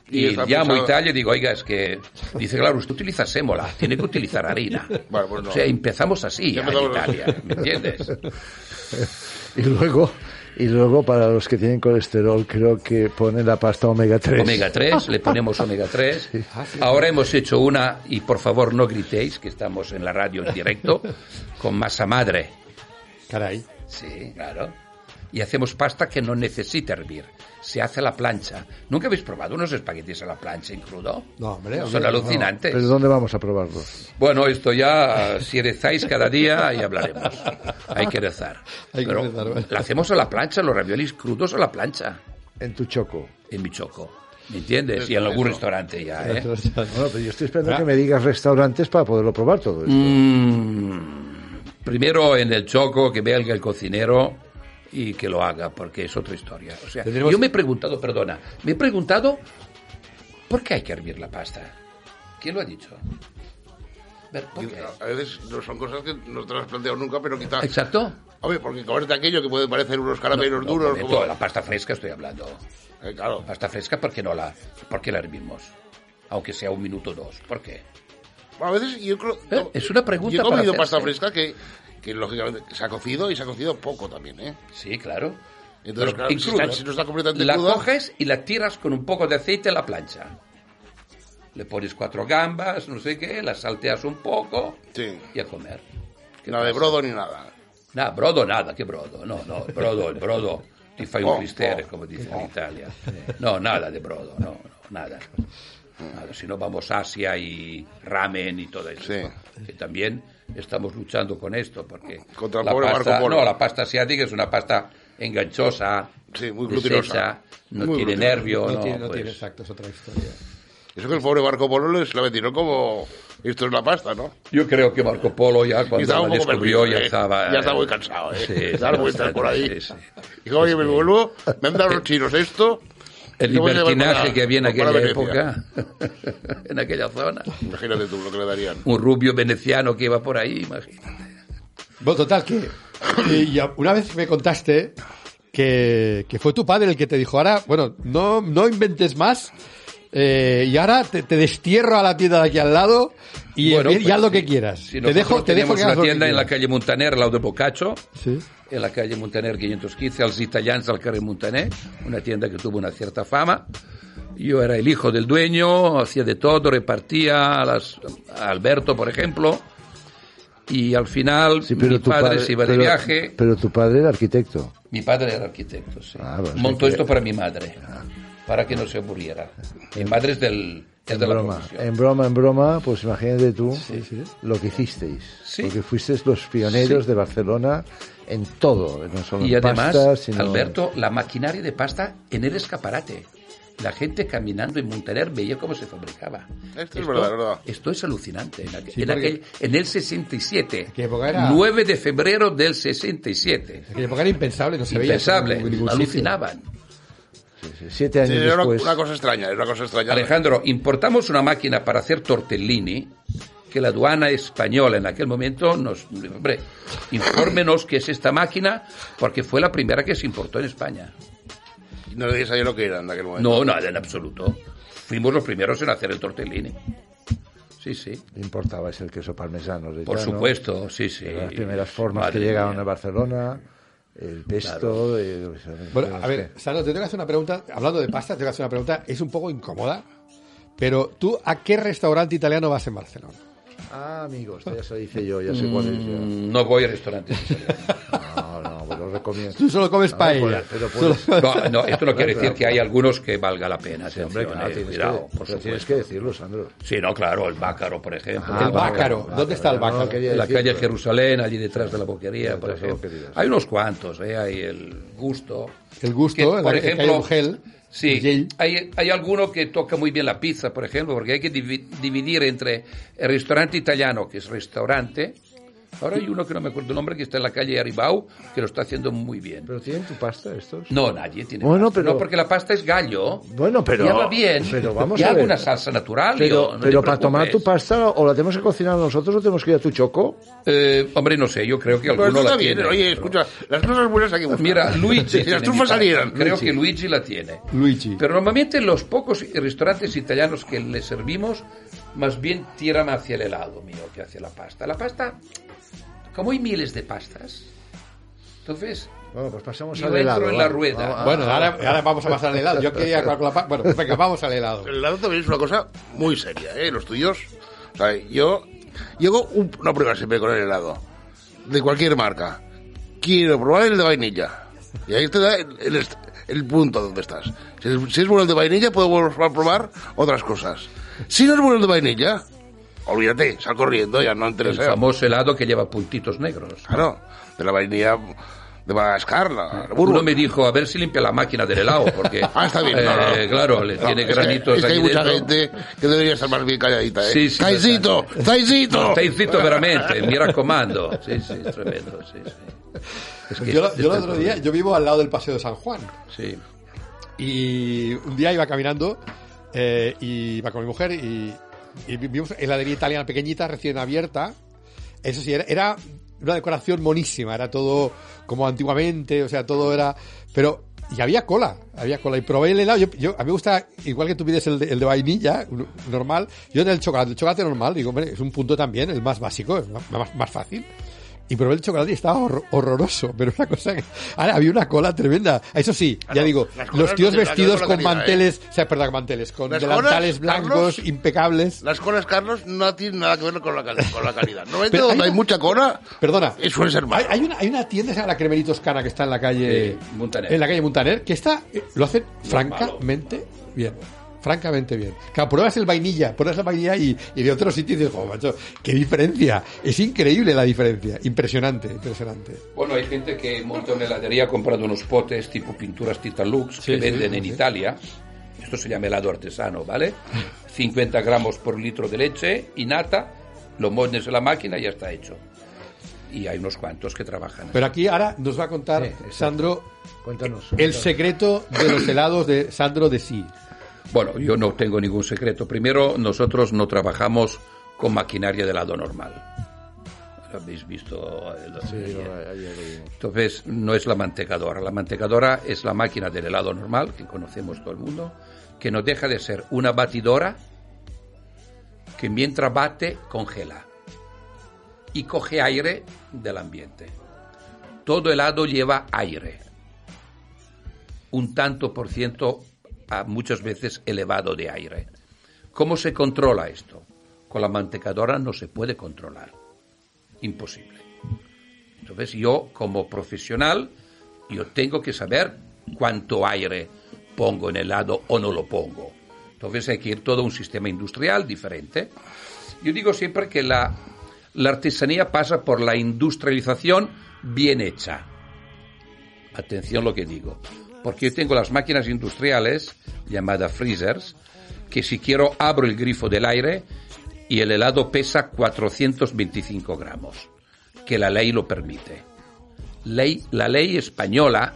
Y Y, llamo a pensado- Italia y digo, oiga, es que... Dice, claro, usted utiliza sémola, tiene que utilizar harina. [LAUGHS] Bueno, pues no. O sea, empezamos así en Italia, ¿me entiendes? [LAUGHS] Y luego, y luego para los que tienen colesterol, creo que ponen la pasta omega 3. Omega 3, le [LAUGHS] ponemos omega 3. Ahora hemos hecho una, y por favor no gritéis, que estamos en la radio en directo, con masa madre. Caray. Sí, claro. Y hacemos pasta que no necesita hervir. Se hace a la plancha. ¿Nunca habéis probado unos espaguetis a la plancha en crudo? No, hombre, Son hombre, alucinantes. ¿Pero dónde vamos a probarlos? Bueno, esto ya, si rezáis cada día, y hablaremos. Hay que rezar. [LAUGHS] Hay que Pero rezar, bueno. la hacemos a la plancha, los raviolis crudos a la plancha, En tu choco. en mi choco. ¿Me entiendes? Y en algún restaurante ya, ¿eh? Bueno, pero yo estoy esperando que me digas restaurantes para poderlo probar todo esto. Mm, primero en el choco, que vea el cocinero y que lo haga, porque es otra historia. O sea, yo me he preguntado, perdona, me he preguntado por qué hay que hervir la pasta. ¿Quién lo ha dicho? Ver, ¿por qué? A veces no son cosas que no te las has planteado nunca, pero quizás... Exacto. Hombre, porque comerte aquello que puede parecer unos caramelos No, duros... como- la pasta fresca estoy hablando. Eh, claro. Pasta fresca, ¿por qué no la, por qué la hervimos? Aunque sea un minuto o dos. ¿Por qué? A veces yo creo... Eh, es una pregunta Yo he comido pasta fresca que, que lógicamente se ha cocido y se ha cocido poco también, ¿eh? Sí, claro. Entonces, claro, si está- si no está completamente la cruda- coges y la tiras con un poco de aceite a la plancha. Le pones cuatro gambas, no sé qué, las salteas un poco Sí. y a comer. ¿Qué Nada de pasa? brodo ni nada. Nada, brodo nada, ¿qué brodo? No, no, brodo, el brodo [LAUGHS] ti fai Oh, un cristere, oh, como dicen en Italia. No, nada de brodo, no, no, nada. Nada, Si no vamos a Asia y ramen y todo eso. Sí. Que también estamos luchando con esto, porque Contra el la pobre pasta, Marco Polo. no, la pasta asiática es una pasta enganchosa, Sí, muy glutinosa. no Muy tiene glutinosa. nervio, No, no, tiene, no pues, tiene, exacto, es otra historia. Eso que el pobre Marco Polo se la metieron como... Esto es la pasta, ¿no? Yo creo que Marco Polo ya Y cuando estaba la descubrió perdido, ya ¿eh? estaba... Ya estaba muy cansado, ¿eh? Sí, sí, vueltas por ahí. sí, sí. Dijo, oye, me vuelvo, me han dado los chinos esto... El ¿qué voy a llevar libertinaje que había en aquella Venecia? época, [LAUGHS] en aquella zona. Imagínate tú lo que le darían. Un rubio veneciano que iba por ahí, imagínate. Bueno, total, que una vez me contaste que, que fue tu padre el que te dijo, ahora, bueno, no, no inventes más, eh, y ahora te, te destierro a la tienda de aquí al lado y, Bueno, y pues, haz lo sí. que quieras. Si te dejo, te dejo que hagas una lo que tienda en la calle Montaner, al lado de Boccaccio, Sí. en la calle Montaner 515, als italians al carrer Montaner, una tienda que tuvo una cierta fama. Yo era el hijo del dueño, hacía de todo, repartía a, las, a Alberto, por ejemplo, y al final Sí, pero mi tu padre, se iba de pero- viaje. Pero tu padre era arquitecto. Mi padre era arquitecto, sí. Ah, bueno, Montó sí que- esto para mi madre, para que no se aburriera. Mi madre es del, es En de la broma, profesión. en broma, en broma, pues imagínate tú lo que hicisteis. Sí. Porque fuisteis los pioneros Sí. de Barcelona en todo, no solo Y en además, pasta, sino... Alberto, la maquinaria de pasta en el escaparate. La gente caminando en Montaner veía cómo se fabricaba. Esto es verdad, verdad. Esto es alucinante. En, aqu- Sí, en aquel- en el 67. Aquella época era- 9 de febrero del 67. En aquella época era impensable, no se veía. eso Impensable. en ningún sitio. Sí, Siete Sí, años era después... una cosa extraña, era una cosa extraña. Alejandro, importamos una máquina para hacer tortellini que la aduana española en aquel momento nos... Hombre, infórmenos qué es esta máquina porque fue la primera que se importó en España. No le sabía lo que era en aquel momento. No, nada en absoluto. Fuimos los primeros en hacer el tortellini. Sí, sí. Importabais el queso parmesano. Por supuesto, sí, sí. Las primeras formas Madre que llegaron mía. a Barcelona, el pesto... eh, Bueno, a ver, Sano, te tengo que hacer una pregunta. Hablando de pasta, te tengo que hacer una pregunta. Es un poco incómoda, pero tú, ¿a qué restaurante italiano vas en Barcelona? Ah, amigos, ya se lo hice yo, ya sé cuál es. ya. Mm, No voy a restaurantes. No, no, lo recomiendo. Tú solo comes No, paella. pero puedes- No, no, esto no quiere decir que hay algunos que valga la pena. Sí, hombre, claro, eh, tienes, cuidado, que, por pero tienes supuesto. que decirlo, Sandro. Sí, no, claro, el Bácaro, por ejemplo. Ah, el Bácaro. ¿Dónde está el no, Bácaro? quería En la decir, calle pero- Jerusalén, allí detrás de la boquería, por ejemplo. sí. Hay unos cuantos, ¿eh? Hay el gusto. El gusto, Que, por calle ejemplo, Ugel, sí, Ugel. hay, hay alguno que toca muy bien la pizza, por ejemplo, porque hay que divi- dividir entre el restaurante italiano, que es restaurante, Ahora hay uno que no me acuerdo el nombre que está en la calle Aribau que lo está haciendo muy bien. ¿Pero tienen tu pasta estos? No, nadie tiene Bueno, pasta. pero- No, porque la pasta es gallo. Bueno, pero- Ya va bien. pero vamos y a hago ver. una salsa natural. Pero, yo, no pero para tomar tu pasta, o la tenemos que cocinar nosotros o tenemos que ir a tu choco. Eh, hombre, no sé, yo creo que Pero alguno esto la está bien, tiene. oye, pero- escucha, las cosas buenas buscar. Mira, Luigi. Si [LAUGHS] las trufas salieran. Creo Luigi. que Luigi la tiene. Luigi. Pero normalmente los pocos restaurantes italianos que le servimos, más bien tiran hacia el helado mío que hacia la pasta. La pasta, como hay miles de pastas, entonces Bueno, pues pasamos Yo al entro helado. en la rueda. Va, va, Bueno, va. ahora, ahora vamos a pasar al helado. Yo quería [LAUGHS] acabar con la pa- Bueno, venga, vamos al helado. El helado también es una cosa muy seria, ¿eh? Los tuyos. O sea, yo llego un- una prueba siempre con el helado. De cualquier marca. Quiero probar el de vainilla. Y ahí te da el, el el punto donde estás. Si es, si es bueno el de vainilla, podemos probar otras cosas. Si no es bueno el de vainilla, olvídate, sal corriendo, ya no el interesa. famoso helado que lleva puntitos negros. Claro, de la vainilla de Madagascar, la, la Uno me dijo, a ver si limpia la máquina del helado, porque... [LAUGHS] Ah, está bien. no, no, no. eh, Claro, le No, tiene es que- granitos Es que, hay aquí mucha dentro. gente que debería estar más bien calladita, ¿eh? Sí, sí. ¡Zaicito! Stai zitto veramente, mi raccomando. Sí, sí, es tremendo, sí, sí. Es que Yo, yo el otro día, yo vivo al lado del Paseo de San Juan. Sí. Y un día iba caminando eh, y iba con mi mujer y, y vimos heladería italiana pequeñita, recién abierta. Eso sí, era, era una decoración monísima, era todo como antiguamente, o sea, todo era... Pero, y había cola, había cola. Y probé el helado, yo, a mí me gusta, igual que tú pides el de, el de vainilla, normal, yo en el chocolate, el chocolate normal, digo, hombre, es un punto también, el más básico, es más, más- más fácil. Y probé el chocolate y estaba horror- horroroso, pero una cosa que... Ahora, había una cola tremenda. Eso sí, ya Claro, digo, los tíos no vestidos con ¿eh? manteles, o sea, perdón, manteles, con Las delantales colas, blancos, Carlos, impecables. Las colas, Carlos, no tienen nada que ver con la, con la calidad. Pero hay donde hay mucha cola, Perdona. eh, suele ser Hay, malo. hay una, hay una tienda, se llama la Cremerito Toscana, que está en la calle... Sí, Muntaner. En la calle Muntaner, que está... eh, Lo hacen francamente bien. Francamente bien. Claro, pruebas el vainilla, pruebas la vainilla y, y de otros sitios dices, oh, macho, qué diferencia. Es increíble la diferencia. Impresionante, impresionante. Bueno, hay gente que monta una heladería comprando unos potes tipo pinturas Titalux Sí, que sí, venden sí, en sí. Italia. Esto se llama helado artesano, ¿vale? [LAUGHS] 50 gramos por litro de leche y nata, lo pones en la máquina y ya está hecho. Y hay unos cuantos que trabajan. Pero aquí ahora nos va a contar, Sí. Sandro, Cuéntanos. el secreto de los helados de Sandro de Sí. Bueno, yo no tengo ningún secreto. Primero, nosotros no trabajamos con maquinaria de helado normal. Lo habéis visto el otro Sí, día. lo- ayer lo vimos. Entonces, no es la mantecadora. La mantecadora es la máquina del helado normal, que conocemos todo el mundo, que no deja de ser una batidora que mientras bate, congela y coge aire del ambiente. Todo helado lleva aire. Un tanto por ciento, a muchas veces elevado de aire. ¿Cómo se controla esto? Con la mantecadora no se puede controlar. Imposible. Entonces yo como profesional, yo tengo que saber cuánto aire pongo en el helado o no lo pongo. Entonces hay que ir todo un sistema industrial diferente. Yo digo siempre que la, la artesanía pasa por la industrialización bien hecha. Atención lo que digo. Porque yo tengo las máquinas industriales, llamadas freezers, que si quiero abro el grifo del aire y el helado pesa 425 gramos, que la ley lo permite. Ley, la ley española,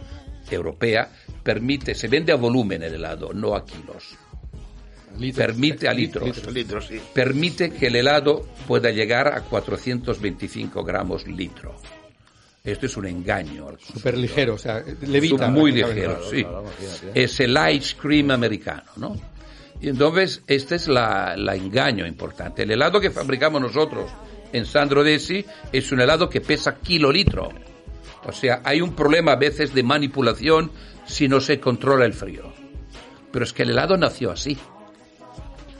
europea, permite, se vende a volumen el helado, no a kilos. Permite a litros. Litros, sí. Permite que el helado pueda llegar a 425 gramos litro. Esto es un engaño. Súper ligero, o sea, levita. Muy ligeros, sí. claro, imagínate. Es el ice cream americano, ¿no? Y entonces, este es la, la engaño importante. El helado que fabricamos nosotros en Sandro Desi es un helado que pesa kilolitro. O sea, hay un problema a veces de manipulación si no se controla el frío. Pero es que el helado nació así.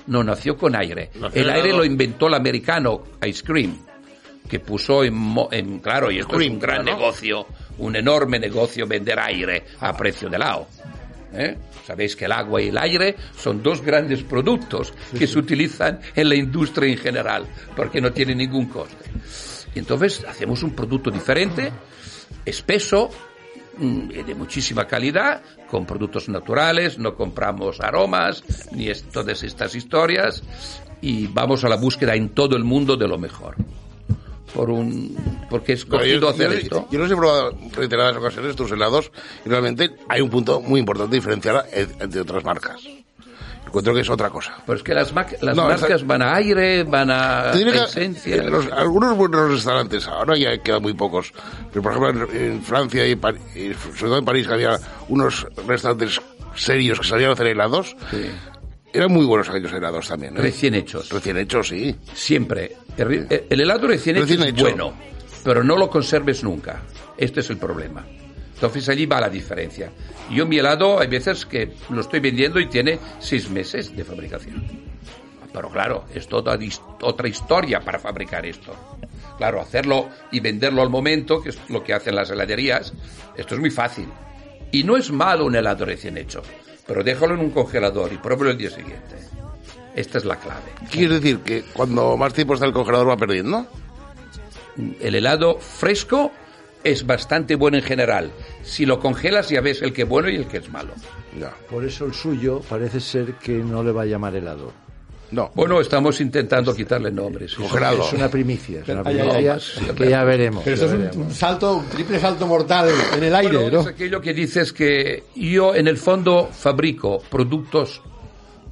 No nació con aire. Nació el aire helado. lo inventó el americano Ice Cream, que puso en, en- claro, y esto es Cream, un gran ¿no? negocio, un enorme negocio vender aire a precio de helado. ¿Eh? Sabéis que el agua y el aire son dos grandes productos que se utilizan en la industria en general, porque no tienen ningún coste. Y entonces hacemos un producto diferente, espeso, mm, de muchísima calidad, con productos naturales, no compramos aromas, ni todas estas historias, y vamos a la búsqueda en todo el mundo de lo mejor. Por un porque Pero escogido yo, hacer yo- esto. yo los he probado reiteradas ocasiones tus helados y realmente hay un punto muy importante diferenciar en- entre otras marcas. Encuentro que es otra cosa. Pero es que las, ma- las No, marcas esa- van a aire, van a esencia. eh, los- algunos buenos restaurantes, ahora ya quedan muy pocos, pero por ejemplo en, en Francia y, Par- y sobre todo en París, que había unos restaurantes serios que salían a hacer helados, Sí. Eran muy buenos aquellos helados también. ¿eh? Recién hechos. Recién hechos, sí. Siempre. El, el helado recién, Recién hecho es hecho. bueno, pero no lo conserves nunca. Este es el problema. Entonces allí va la diferencia. Yo mi helado hay veces que lo estoy vendiendo y tiene seis meses de fabricación. Pero claro, es toda otra historia para fabricar esto. Claro, hacerlo y venderlo al momento, que es lo que hacen las heladerías, esto es muy fácil. Y no es malo un helado recién hecho, pero déjalo en un congelador y pruébalo el día siguiente. Esta es la clave. Quiere decir que cuando más tiempo está el congelador va perdiendo. el helado fresco es bastante bueno en general. Si lo congelas ya ves el que es bueno y el que es malo. Ya. Por eso el suyo parece ser que no le va a llamar helado. No. Bueno, estamos intentando quitarle nombres. Es una primicia, es una Ay, ay, ay. primicia Sí, que ya veremos. Pero esto es un, salto, un triple salto mortal en el aire, Bueno, ¿no? es aquello que dices que yo en el fondo fabrico productos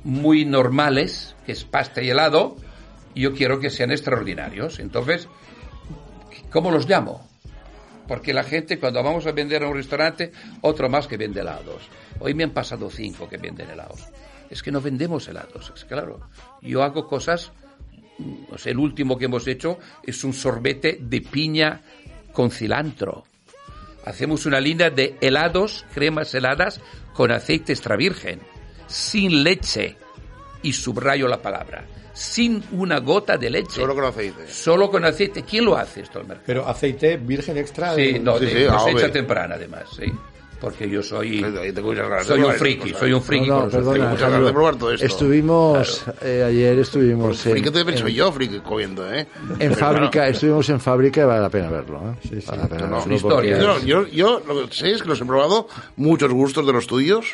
muy normales, que es pasta y helado, y yo quiero que sean extraordinarios. Entonces, ¿cómo los llamo? Porque la gente cuando vamos a vender a un restaurante, otro más que vende helados. Hoy me han pasado cinco que venden helados. Es que no vendemos helados, es claro. Yo hago cosas, el último que hemos hecho es un sorbete de piña con cilantro. Hacemos una línea de helados, cremas heladas con aceite extra virgen, sin leche. Y subrayo la palabra, sin una gota de leche. Solo con aceite. Solo con aceite. ¿Quién lo hace esto al mercado? Pero aceite virgen extra. Sí, no, Sí, de sí, cosecha temprana además, sí. Porque yo soy, soy un friki, cosas. soy un friki No, no, perdona, aceites. muchas ganas de Alejandro. probar todo esto. Estuvimos, eh, ayer estuvimos en, Friki te pienso en- yo, friki comiendo, ¿eh? en Pero fábrica, estuvimos en fábrica y vale la pena verlo. ¿eh? Sí, sí. Vale la pena No, verlo historia. Yo, yo, yo lo que sé es que los he probado, muchos gustos de los tuyos,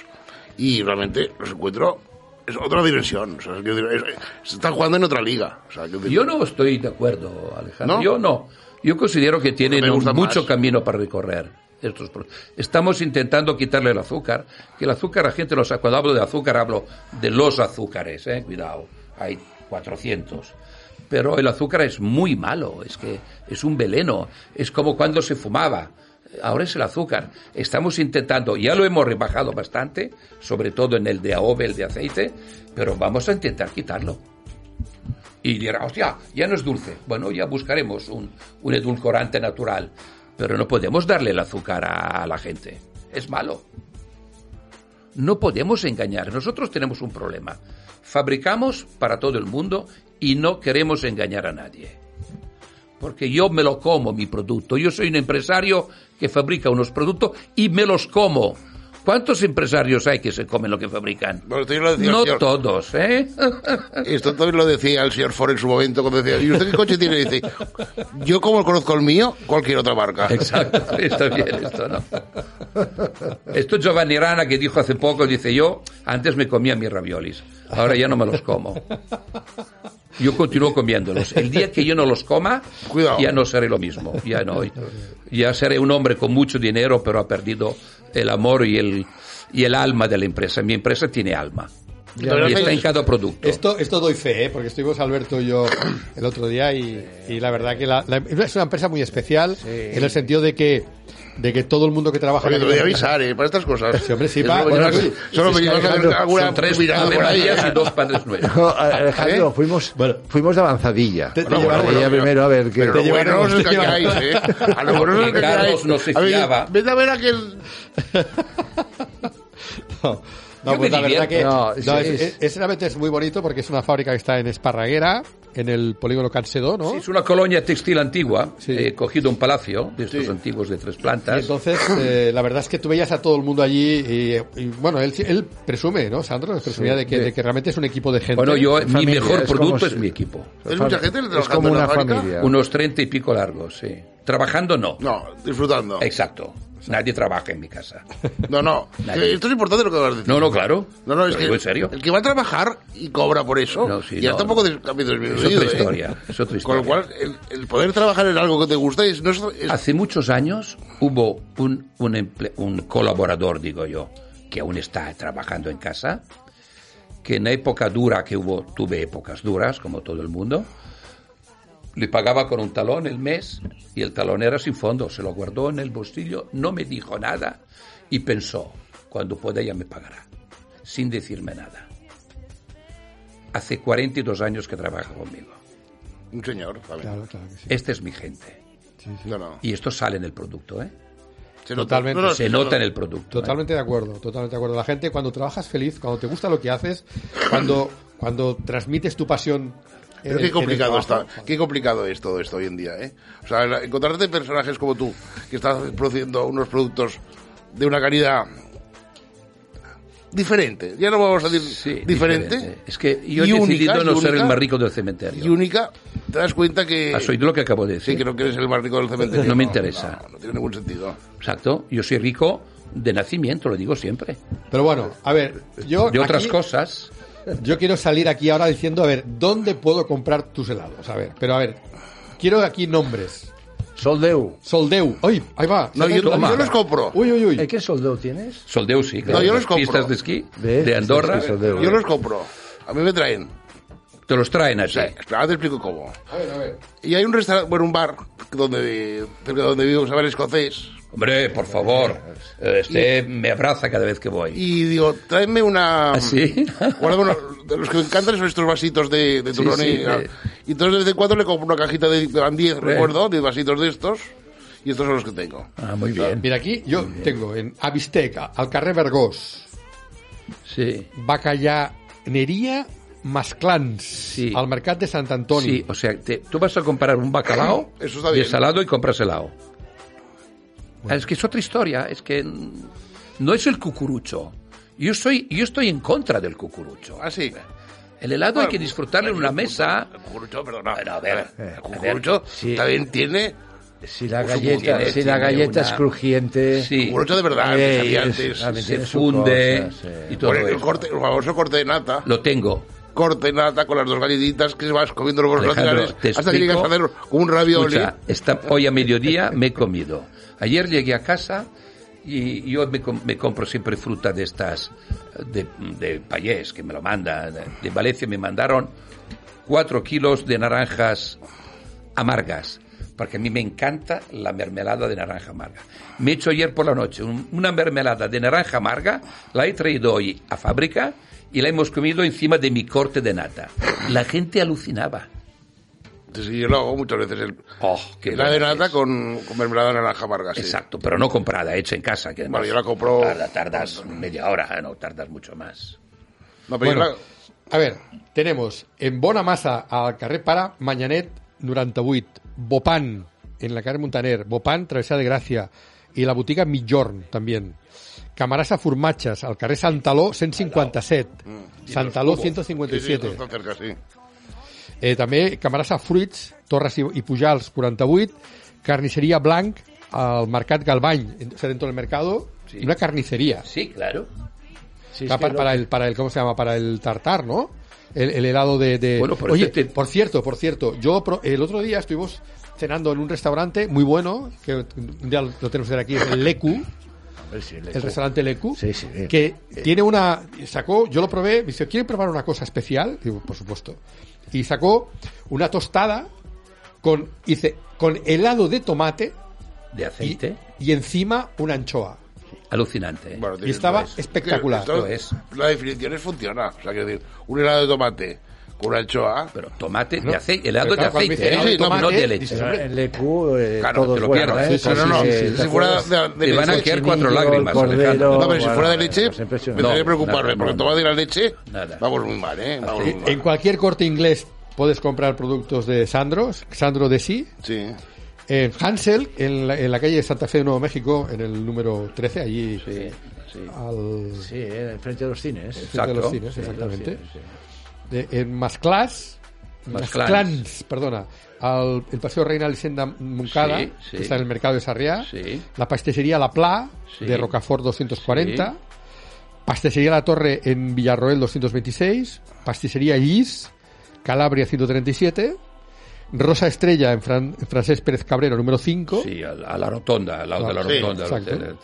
y realmente los encuentro. Es otra dimensión. O sea, decir, es- se están jugando en otra liga. O sea, Yo no estoy de acuerdo, Alejandro. ¿No? Yo no. Yo considero que tienen mucho más. camino para recorrer. Estamos intentando quitarle el azúcar, que el azúcar la gente lo sabe. Cuando hablo de azúcar hablo de los azúcares, eh, cuidado, hay 400. Pero el azúcar es muy malo, es que es un veneno, es como cuando se fumaba. Ahora es el azúcar. Estamos intentando, ya lo hemos rebajado bastante, sobre todo en el de AOVE, el de aceite, pero vamos a intentar quitarlo y dirá, hostia, ya no es dulce. Bueno, ya buscaremos un, un edulcorante natural, pero no podemos darle el azúcar a la gente. Es malo. No podemos engañar. Nosotros tenemos un problema. Fabricamos para todo el mundo y no queremos engañar a nadie. Porque yo me lo como mi producto. Yo soy un empresario que fabrica unos productos y me los como. ¿Cuántos empresarios hay que se comen lo que fabrican? Bueno, esto yo lo decía No señor- todos, ¿eh? [LAUGHS] Esto también lo decía el señor Ford en su momento cuando decía, ¿y usted qué coche tiene? Y dice, yo como conozco el mío, cualquier otra marca. Exacto, [LAUGHS] está bien esto, ¿no? Esto Giovanni Rana que dijo hace poco, dice yo, antes me comía mis raviolis, ahora ya no me los como. Yo continúo comiéndolos. El día que yo no los coma, Cuidado. ya no seré lo mismo. Ya no. Ya seré un hombre con mucho dinero, pero ha perdido el amor y el, y el alma de la empresa. Mi empresa tiene alma. Y está en cada producto. Esto, esto doy fe, ¿eh? porque estuvimos Alberto y yo el otro día y, y la verdad que la, la- es una empresa muy especial en el sentido de que, de que todo el mundo que trabaja Oye, en te la voy a avisar, ¿eh? Para estas cosas. Sí, hombre, sí, Es pa- bueno, yo- sí. Solo Es me que, llevas a ver Alejandro, alguna Son tres mirada Ave por ahí. Marías y dos Padres Nuestros. No, Alejandro, ¿Eh? fuimos, Bueno. fuimos de avanzadilla. Te- te Bueno, pero- primero a ver qué. Pero Te lo bueno que llevaremos. hay, [LAUGHS] ¿eh? A lo bueno que hay. Carlos no se A ver, fiaba. Vete a ver aquel... [LAUGHS] No, no, Yo pues me la verdad que. No, no, es- es, es- es- realmente es muy bonito porque es una fábrica que está en Esparraguera, en el polígono Cansedó, ¿no? Sí, es una colonia textil antigua. Sí. He cogido un palacio de estos antiguos de tres Y plantas. entonces, eh, [CLEARS THROAT] la verdad es que tú veías a todo el mundo allí y, y, bueno, él, él presume, ¿no, Sandro? Presumía de, que, sí. de que realmente es un equipo de gente. bueno, yo, mi familia, mejor es producto si- es mi equipo. ¿Es mucha gente Es trabajando como en la una familia. Unos treinta y pico largos, sí. Trabajando no. No, disfrutando. Exacto. Nadie trabaja en mi casa. No, no. Nadie. Esto es importante lo que vas a decir. No, no, claro. No, no, es que en serio. el que va a trabajar y cobra por eso, No, sí, ya no, tampoco no. de Es otra historia, es otra Con lo historia. cual, el, el poder trabajar en algo que te gusta es, no es, es- Hace muchos años hubo un, un, emple- un colaborador, digo yo, que aún está trabajando en casa, que en la época dura que hubo, tuve épocas duras, como todo el mundo, le pagaba con un talón el mes y el talón era sin fondo, se lo guardó en el bolsillo, no me dijo nada y pensó, cuando pueda ya me pagará, sin decirme nada. Hace 42 años que trabaja conmigo. un señor, ¿sabes? Claro, claro que sí. Esta es mi gente. No, no. Y esto sale en el producto, ¿eh? Se nota. Totalmente. No, no, Se nota no. en el producto. ¿eh? Totalmente de acuerdo, totalmente de acuerdo. La gente cuando trabajas feliz, cuando te gusta lo que haces, cuando, cuando transmites tu pasión. Pero qué complicado está, qué complicado es todo esto hoy en día, ¿eh? O sea, encontrarte personajes como tú, que estás produciendo unos productos de una calidad diferente, ya no vamos a decir Sí, diferente, Es que yo he única, decidido no y ser el única, más rico del cementerio. y única, te das cuenta que... ¿Has oído lo que acabo de Sí, decir? que no que eres el más rico del cementerio. No me interesa. No, no tiene ningún sentido. Exacto. Yo soy rico de nacimiento, lo digo siempre. Pero bueno, a ver, yo. De otras aquí- cosas, Yo quiero salir aquí ahora diciendo, a ver, ¿dónde puedo comprar tus helados? A ver, pero a ver, quiero aquí nombres. Soldeu. Soldeu. ¡Ay! Ahí va. No, yo, los compro. Uy, uy, uy. ¿Eh, ¿Qué soldeu tienes? Soldeu sí. claro. No, yo los compro. Pistas de esquí ¿Ves? de Andorra Sí, Soldeu. Yo los compro. A mí me traen. te los traen sea, espera, te explico cómo. A ver, a ver. Y hay un restaurante, bueno, un bar, donde, cerca de donde vivo, se llama el escocés. Hombre, por favor. eh, Este me abraza cada vez que voy. Y digo, tráeme una... ¿Ah, sí? Guarda uno- de los que me encantan son estos vasitos de, de Sí, turrón. sí, y, de- y entonces de vez en cuando le compro una cajita de, de 10, Hombre. recuerdo, 10 vasitos de estos. Y estos son los que tengo. Ah, muy bien. Mira, aquí yo tengo en Avistec, al carrer Vergós, Sí. Bacallaneria Masclans, Sí. al mercat de Sant Antoni. Sí, o sea, te- tú vas a comprar un bacalao Eso está de bien. salado y compras helado. Es que es otra historia, es que no es el cucurucho. Yo soy, yo estoy en contra del cucurucho. Ah, sí. El helado hay que disfrutarlo en una mesa. El cucurucho, perdona. Bueno, a ver, El cucurucho sí. también tiene... Si la galleta, supuesto. si la Tiene galleta una- es crujiente, Sí, Cucurucho de verdad, eh, es- antes. se tiene funde cosa, sí. y todo el, eso. corte, el famoso corte de nata. Lo tengo. Corte de nata con las dos galletitas que vas comiendo los Alejandro, laterales te hasta que llegas a explico. hacer como un ravioli. Escucha, esta, hoy a mediodía me he comido. Ayer llegué a casa y yo me, com- me compro siempre fruta de estas, de, de Payés, que me lo mandan. De Valencia me mandaron cuatro kilos de naranjas amargas, porque a mí me encanta la mermelada de naranja amarga. Me he hecho ayer por la noche un- una mermelada de naranja amarga, la he traído hoy a fábrica y la hemos comido encima de mi corte de nata. La gente alucinaba. Sí, sí, yo lo hago muchas veces. El, Oh, qué la de nata con, con mermelada de naranja amarga. sí. Exacto, pero no comprada, hecha en casa. Que Bueno, además yo la compro- tarda- tardas media hora, no tardas mucho más. No, pero yo Bueno, la- a ver, tenemos en Bona Massa, al carrer Para, Manyanet 98, Bopan, en la carrer Montaner, Bopan, Travessà de Gràcia, i la botiga Mitjorn, també. Camarasa Formatges, al carrer Santaló 157, Santaló Sí, sí, 157. está cerca, sí. Eh, també Camarasa Fruits, Torres i, i Pujals 48, Carnisseria Blanc, al Mercat sea, dentro del mercado, Sí. una carnicería. Sí, claro. Sí, es Pa- que para, el, para el, ¿cómo se llama? Para el tartar, ¿no? El, el helado de, de- Bueno, Oye, este te- por cierto, por cierto, yo pro- el otro día estuvimos cenando en un restaurante muy bueno, que un día lo tenemos que ver aquí, es el Lecu, Sí, el restaurante Lecu, Sí, sí. que tiene una, sacó, yo lo probé, me dice, ¿quieren probar una cosa especial? Digo, por supuesto. Y sacó una tostada con, dice, con helado de tomate De y, aceite. y encima una anchoa. Alucinante. ¿eh? Bueno, Y estaba espectacular. esto- Lo es. La definición es funciona. O sea, quiero decir, un helado de tomate con una anchoa. Pero tomate No, de aceite, helado de aceite, dice ¿eh? de tomate, no de leche. en Lecu eh, Claro, todo te lo bueno, pierdes. ¿eh? Sí, no, no, Sí, si te fuera de, de Te van a quedar cuatro lágrimas, el cordero, Alejandro. No, pero si fuera de leche, me tendría que preocuparme, porque tomate y la leche, Nada. vamos muy mal, ¿eh? En cualquier corte inglés puedes comprar productos de Sandro, Sandro de sí. Sí. En Hansel, en la, en la calle Santa Fe de Nuevo México, en el número 13, allí Sí, sí. al Sí, eh, frente a los cines. frente de los Exacto. cines, Sí, exactamente. los cines, sí. De- en Masclás, Más las clans. clans, perdona. Al, el Paseo Reina Elisenda Moncada, Sí, sí. que está en el mercado de Sarriá. Sí. La pastellería La Pla, de Rocafort 240. Sí. Pastellería La Torre en Villarroel 226. Pastellería Llis, Calabria 137. Rosa Estrella en, Fran- en Francés Pérez Cabrero, número 5. Sí, a, a la rotonda, al lado de la Sí, rotonda.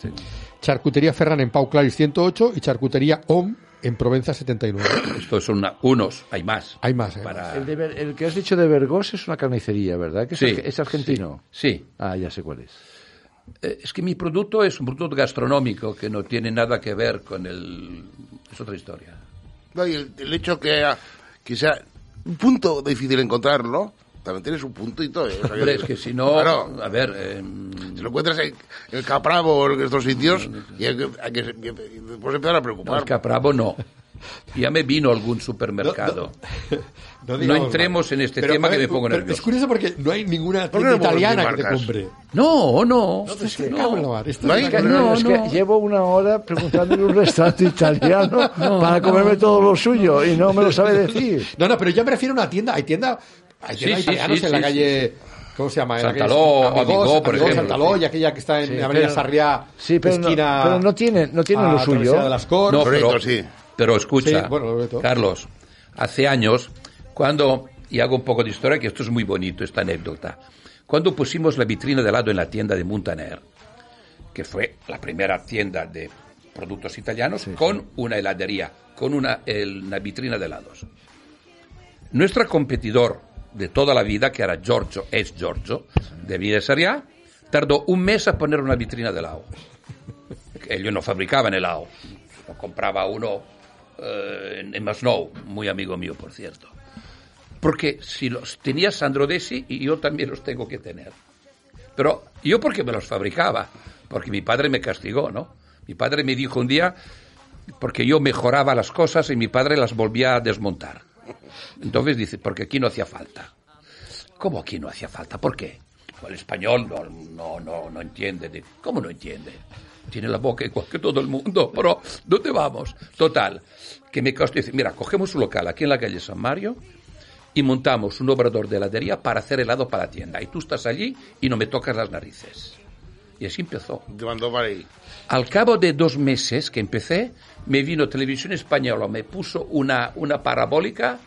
Charcutería Ferran en Pau Claris 108 y Charcutería OM en Provenza 79. Estos son una- unos, hay más. Hay más, ¿eh? Para- El, de Ver- el que has dicho de Vergós es una carnicería, ¿verdad? Que es, Sí, es argentino. Sí. Ah, ya sé cuál es. Eh, Es que mi producto es un producto gastronómico que no tiene nada que ver con el... Es otra historia. No, y el, el hecho que, que sea un punto difícil encontrarlo, también tienes un puntito. ¿eh? O sea, Hombre, es que si no... Claro, A ver... eh, si lo encuentras en el Capravo o en estos sitios, y hay que, hay que- y después empezar a no, preocupar. el capravo no. Ya me vino algún supermercado. No, digamos entremos en este Pero, tema que me pongo nervioso. Es curioso porque no hay ninguna ¿Por qué tienda no ponemos italiana que te compre. No, no. No es una- no, No, es no. que llevo una hora preguntando en un restaurante italiano [LAUGHS] para comerme todo lo suyo y no me lo sabe decir. [LAUGHS] No, no, pero yo me refiero a una tienda. Hay tienda, hay Sí, italianos sí, en la sí, calle. ¿Cómo se llama? En la Santa calle- Ló, Amigós, Amigó, por ejemplo, y aquella que está en Sí, Avenida pero- Sarriá, sí, pero no- esquina. pero no tienen- no tienen a lo suyo. de las. No, pero, sí. pero escucha, Sí, bueno. Carlos, hace años, cuando, y hago un poco de historia, que esto es muy bonito, esta anécdota, cuando pusimos la vitrina de helado en la tienda de Montaner, que fue la primera tienda de productos italianos, con una heladería, con una, el- una vitrina de helados. Nuestro competidor de toda la vida, que era Giorgio, es Giorgio, de Villa Sarriá, tardó un mes a poner una vitrina de helado. Ellos no fabricaban helado, lo compraba uno eh, en, en Masnou, muy amigo mío, por cierto. Porque si los tenía Sandro Desi, y yo también los tengo que tener. Pero yo porque me los fabricaba, porque mi padre me castigó, ¿no? Mi padre me dijo un día, porque yo mejoraba las cosas y mi padre las volvía a desmontar. Entonces dice, porque aquí no hacía falta. ¿Cómo aquí no hacía falta? ¿Por qué? El español no, no, no, no entiende. de- ¿Cómo no entiende? Tiene la boca igual que todo el mundo, pero ¿dónde vamos? Total, que me costó decir, mira, cogemos un local aquí en la calle San Mario y montamos un obrador de heladería para hacer helado para la tienda. Y tú estás allí y no me tocas las narices. Y así empezó. Mandó para ahí. Al cabo de dos meses que empecé, me vino Televisión Española, me puso una, una parabólica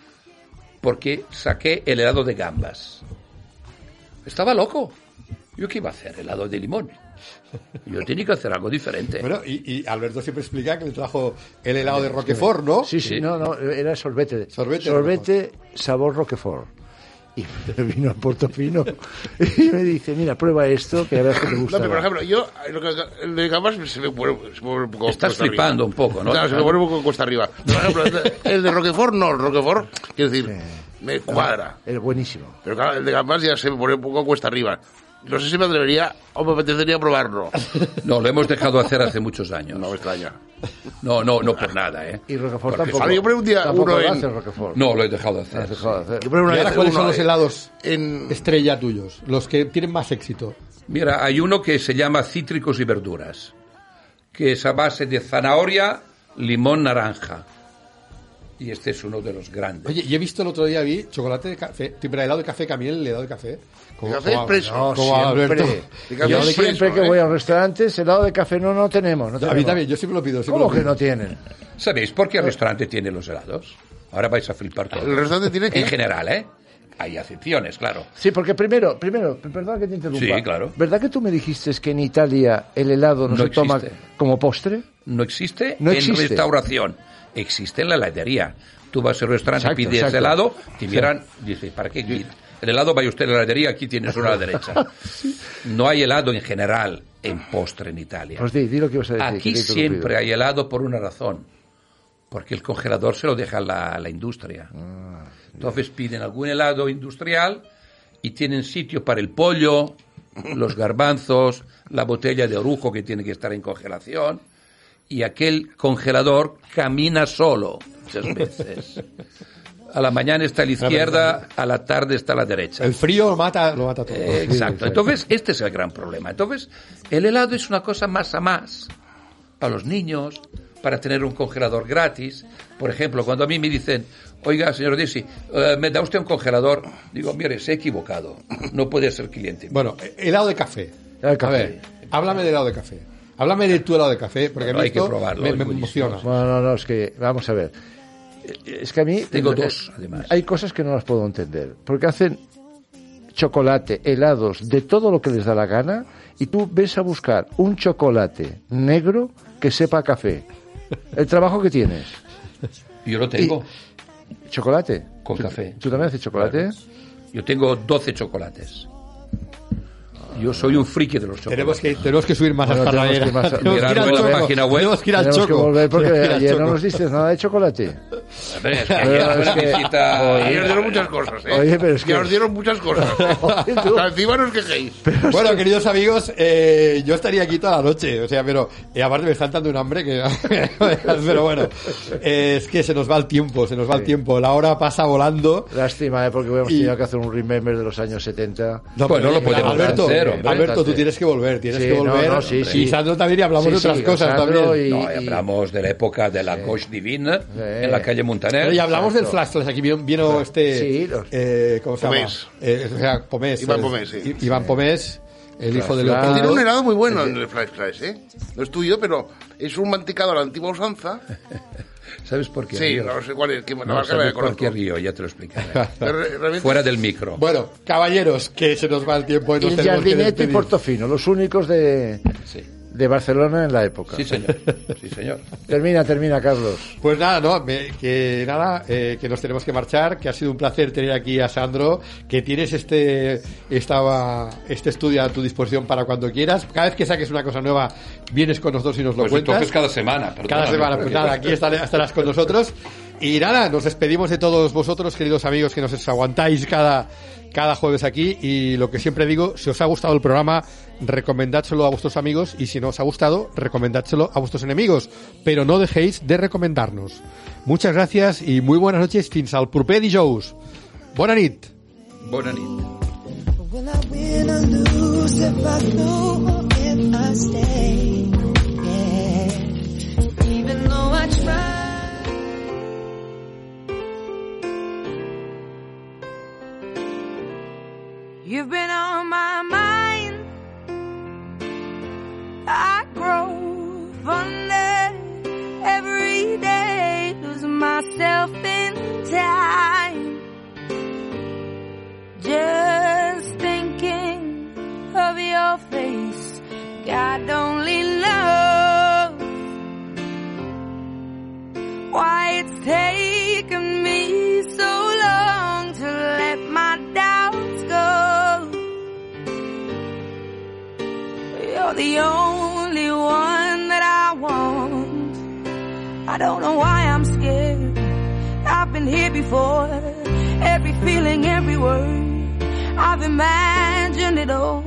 porque saqué el helado de gambas. Estaba loco. ¿Yo qué iba a hacer? Helado de limón. Yo tenía que hacer algo diferente. Bueno, y, y Alberto siempre explica que le trajo el helado de Roquefort, ¿no? Sí, sí, Sí. no, no, era sorbete. Sorbete Sorbete sabor Roquefort. Y [LAUGHS] me vino a Portofino y me dice, mira, prueba esto, que a ver qué te No, gusta. pero por ejemplo, yo, lo que- el de gambas se me pone, se me pone un poco Estás cuesta flipando arriba. un poco, ¿no? Claro, se me pone un poco cuesta arriba. Por ejemplo, el de, [LAUGHS] el de Roquefort no, el Roquefort, quiero decir, me cuadra. Es buenísimo. Pero claro, el de gambas ya se me pone un poco cuesta arriba. No sé si me atrevería o me apetecería probarlo. [LAUGHS] No, lo hemos dejado hacer hace muchos años. No me extraña. No, no, no por nada, ¿eh? Y Roquefort Porque tampoco. Yo probé un día tampoco uno lo en- hace Roquefort. No, lo he dejado de hacer. dejado de hacer. Yo probé una ¿Y ahora vez cuáles uno son los en- helados En, estrella tuyos? Los que tienen más éxito. Mira, hay uno que se llama cítricos y verduras, que es a base de zanahoria, limón, naranja. Y este es uno de los grandes. Oye, y he visto el otro día, vi chocolate de café, tipo helado de café, también el helado de café. Como, café expreso. No, siempre. Café Yo expreso, siempre que ¿eh? voy a restaurantes, helado de café no, no tenemos. No A mí también, yo siempre lo pido. siempre ¿Cómo lo que no tienen? ¿Sabéis por qué el restaurante tiene los helados? Ahora vais a flipar todo. ¿El restaurante tiene qué? En general, ¿eh? Hay acepciones, claro. Sí, porque primero, primero, perdón que te interrumpa. Sí, claro. ¿Verdad que tú me dijiste que en Italia el helado no, No se toma como postre? No existe No en existe. restauración. Existe en la heladería. Tú vas al restaurante, Exacto, pides exacto. helado, te miran, dice, ¿para qué? El helado vaya usted a la heladería, aquí tienes uno a la derecha. [LAUGHS] No hay helado en general en postre en Italia. Pues di, di lo que ibas a decir. Aquí siempre hay helado por una razón. Porque el congelador se lo deja la, la industria. Ah, Entonces piden algún helado industrial y tienen sitio para el pollo, los [LAUGHS] garbanzos, la botella de orujo que tiene que estar en congelación. Y aquel congelador camina solo muchas [LAUGHS] veces. A la mañana está a la izquierda, a la tarde está a la derecha. El frío lo mata, lo mata todo. Eh, Exacto. Entonces, este es el gran problema. Entonces, el helado es una cosa más a más para los niños, para tener un congelador gratis. Por ejemplo, cuando a mí me dicen, Oiga, señor Disi, eh, ¿me da usted un congelador? Digo, mire, se ha equivocado. No puede ser cliente. Bueno, helado de café. Helado de café. A ver, háblame de helado de café. Háblame de tu helado de café, porque a mí Hay que esto probarlo, me, me emociona. Bueno, no, no, es que, vamos a ver. Es que a mí... Tengo dos, además. Hay cosas que no las puedo entender. Porque hacen chocolate, helados, de todo lo que les da la gana, y tú ves a buscar un chocolate negro que sepa a café. El trabajo que tienes. Yo lo tengo ¿Chocolate? con ¿Tú- café. ¿Tú también haces chocolate? Yo tengo 12 chocolates. Yo soy un friki de los Tenemos chocolates. que, tenemos que subir más Bueno, hasta la tenemos que más- Tenemos que ir Mirad al vuestra choco. página web. Tenemos que ir al Tenemos que choco. volver porque Tenemos ayer no nos diste nada de chocolate. Hombre, es que [LAUGHS] Pero ayer es que- una visita... Ayer os dieron muchas cosas, ¿eh? Oye, pero es Ya que- os dieron muchas cosas. [LAUGHS] ¿eh? encima no os quejéis. Bueno, queridos amigos, eh, yo estaría aquí toda la noche, o sea, pero y aparte me están dando un hambre que, [LAUGHS] pero bueno, eh, es que se nos va el tiempo, se nos va el tiempo, la hora pasa volando. Lástima, ¿eh? porque hubiéramos Y- tenido que hacer un remember de los años 70. No, Bueno, pero, lo podemos Alberto, hacer, hombre. Alberto, tú tienes que volver, tienes Sí, que no, volver. no, sí, sí. Y Sandro también y hablamos Sí, de otras sí, cosas Sandro también. y- No, y hablamos de la época de la gauche divine en la calle Montaner. Pero y hablamos del Exacto. flash flash, aquí vino, vino este, Sí, los- eh, ¿cómo se Pomés. llama? Eh, o sea, Pomés. Iván Pomés, sí. Iván Pomés, el hijo de Flash. tiene Leopoldo. un helado muy bueno en el Flash Flash, ¿eh? No es tuyo, pero es un mantecado a la antigua usanza. [LAUGHS] ¿Sabes por qué Sí, río? no sé cuál es. Que la No, la ¿sabes por qué río? Ya te lo explicaré. [LAUGHS] Fuera del micro. Bueno, caballeros, que se nos va el tiempo y El Jardineto y. Portofino, los únicos de, Sí. De Barcelona en la época. Sí, señor. Sí, señor. [LAUGHS] Termina, termina, Carlos. Pues nada, no, me- que nada, eh, que nos tenemos que marchar, que ha sido un placer tener aquí a Sandro, que tienes este, estaba, este estudio a tu disposición para cuando quieras. Cada vez que saques una cosa nueva, vienes con nosotros y nos lo Pues cuentas. entonces cada semana. perdóname, Cada semana, pues nada, aquí estaré- estarás con nosotros. Y nada, nos despedimos de todos vosotros, queridos amigos, que nos aguantáis cada, cada jueves aquí. Y lo que siempre digo, si os ha gustado el programa, recomendádselo a vuestros amigos. Y si no os ha gustado, recomendádselo a vuestros enemigos. Pero no dejéis de recomendarnos. Muchas gracias y muy buenas noches. Fins al proper dijous. Bona nit. Bona nit. Don't know why I'm scared. I've been here before. Every feeling, every word. I've imagined it all.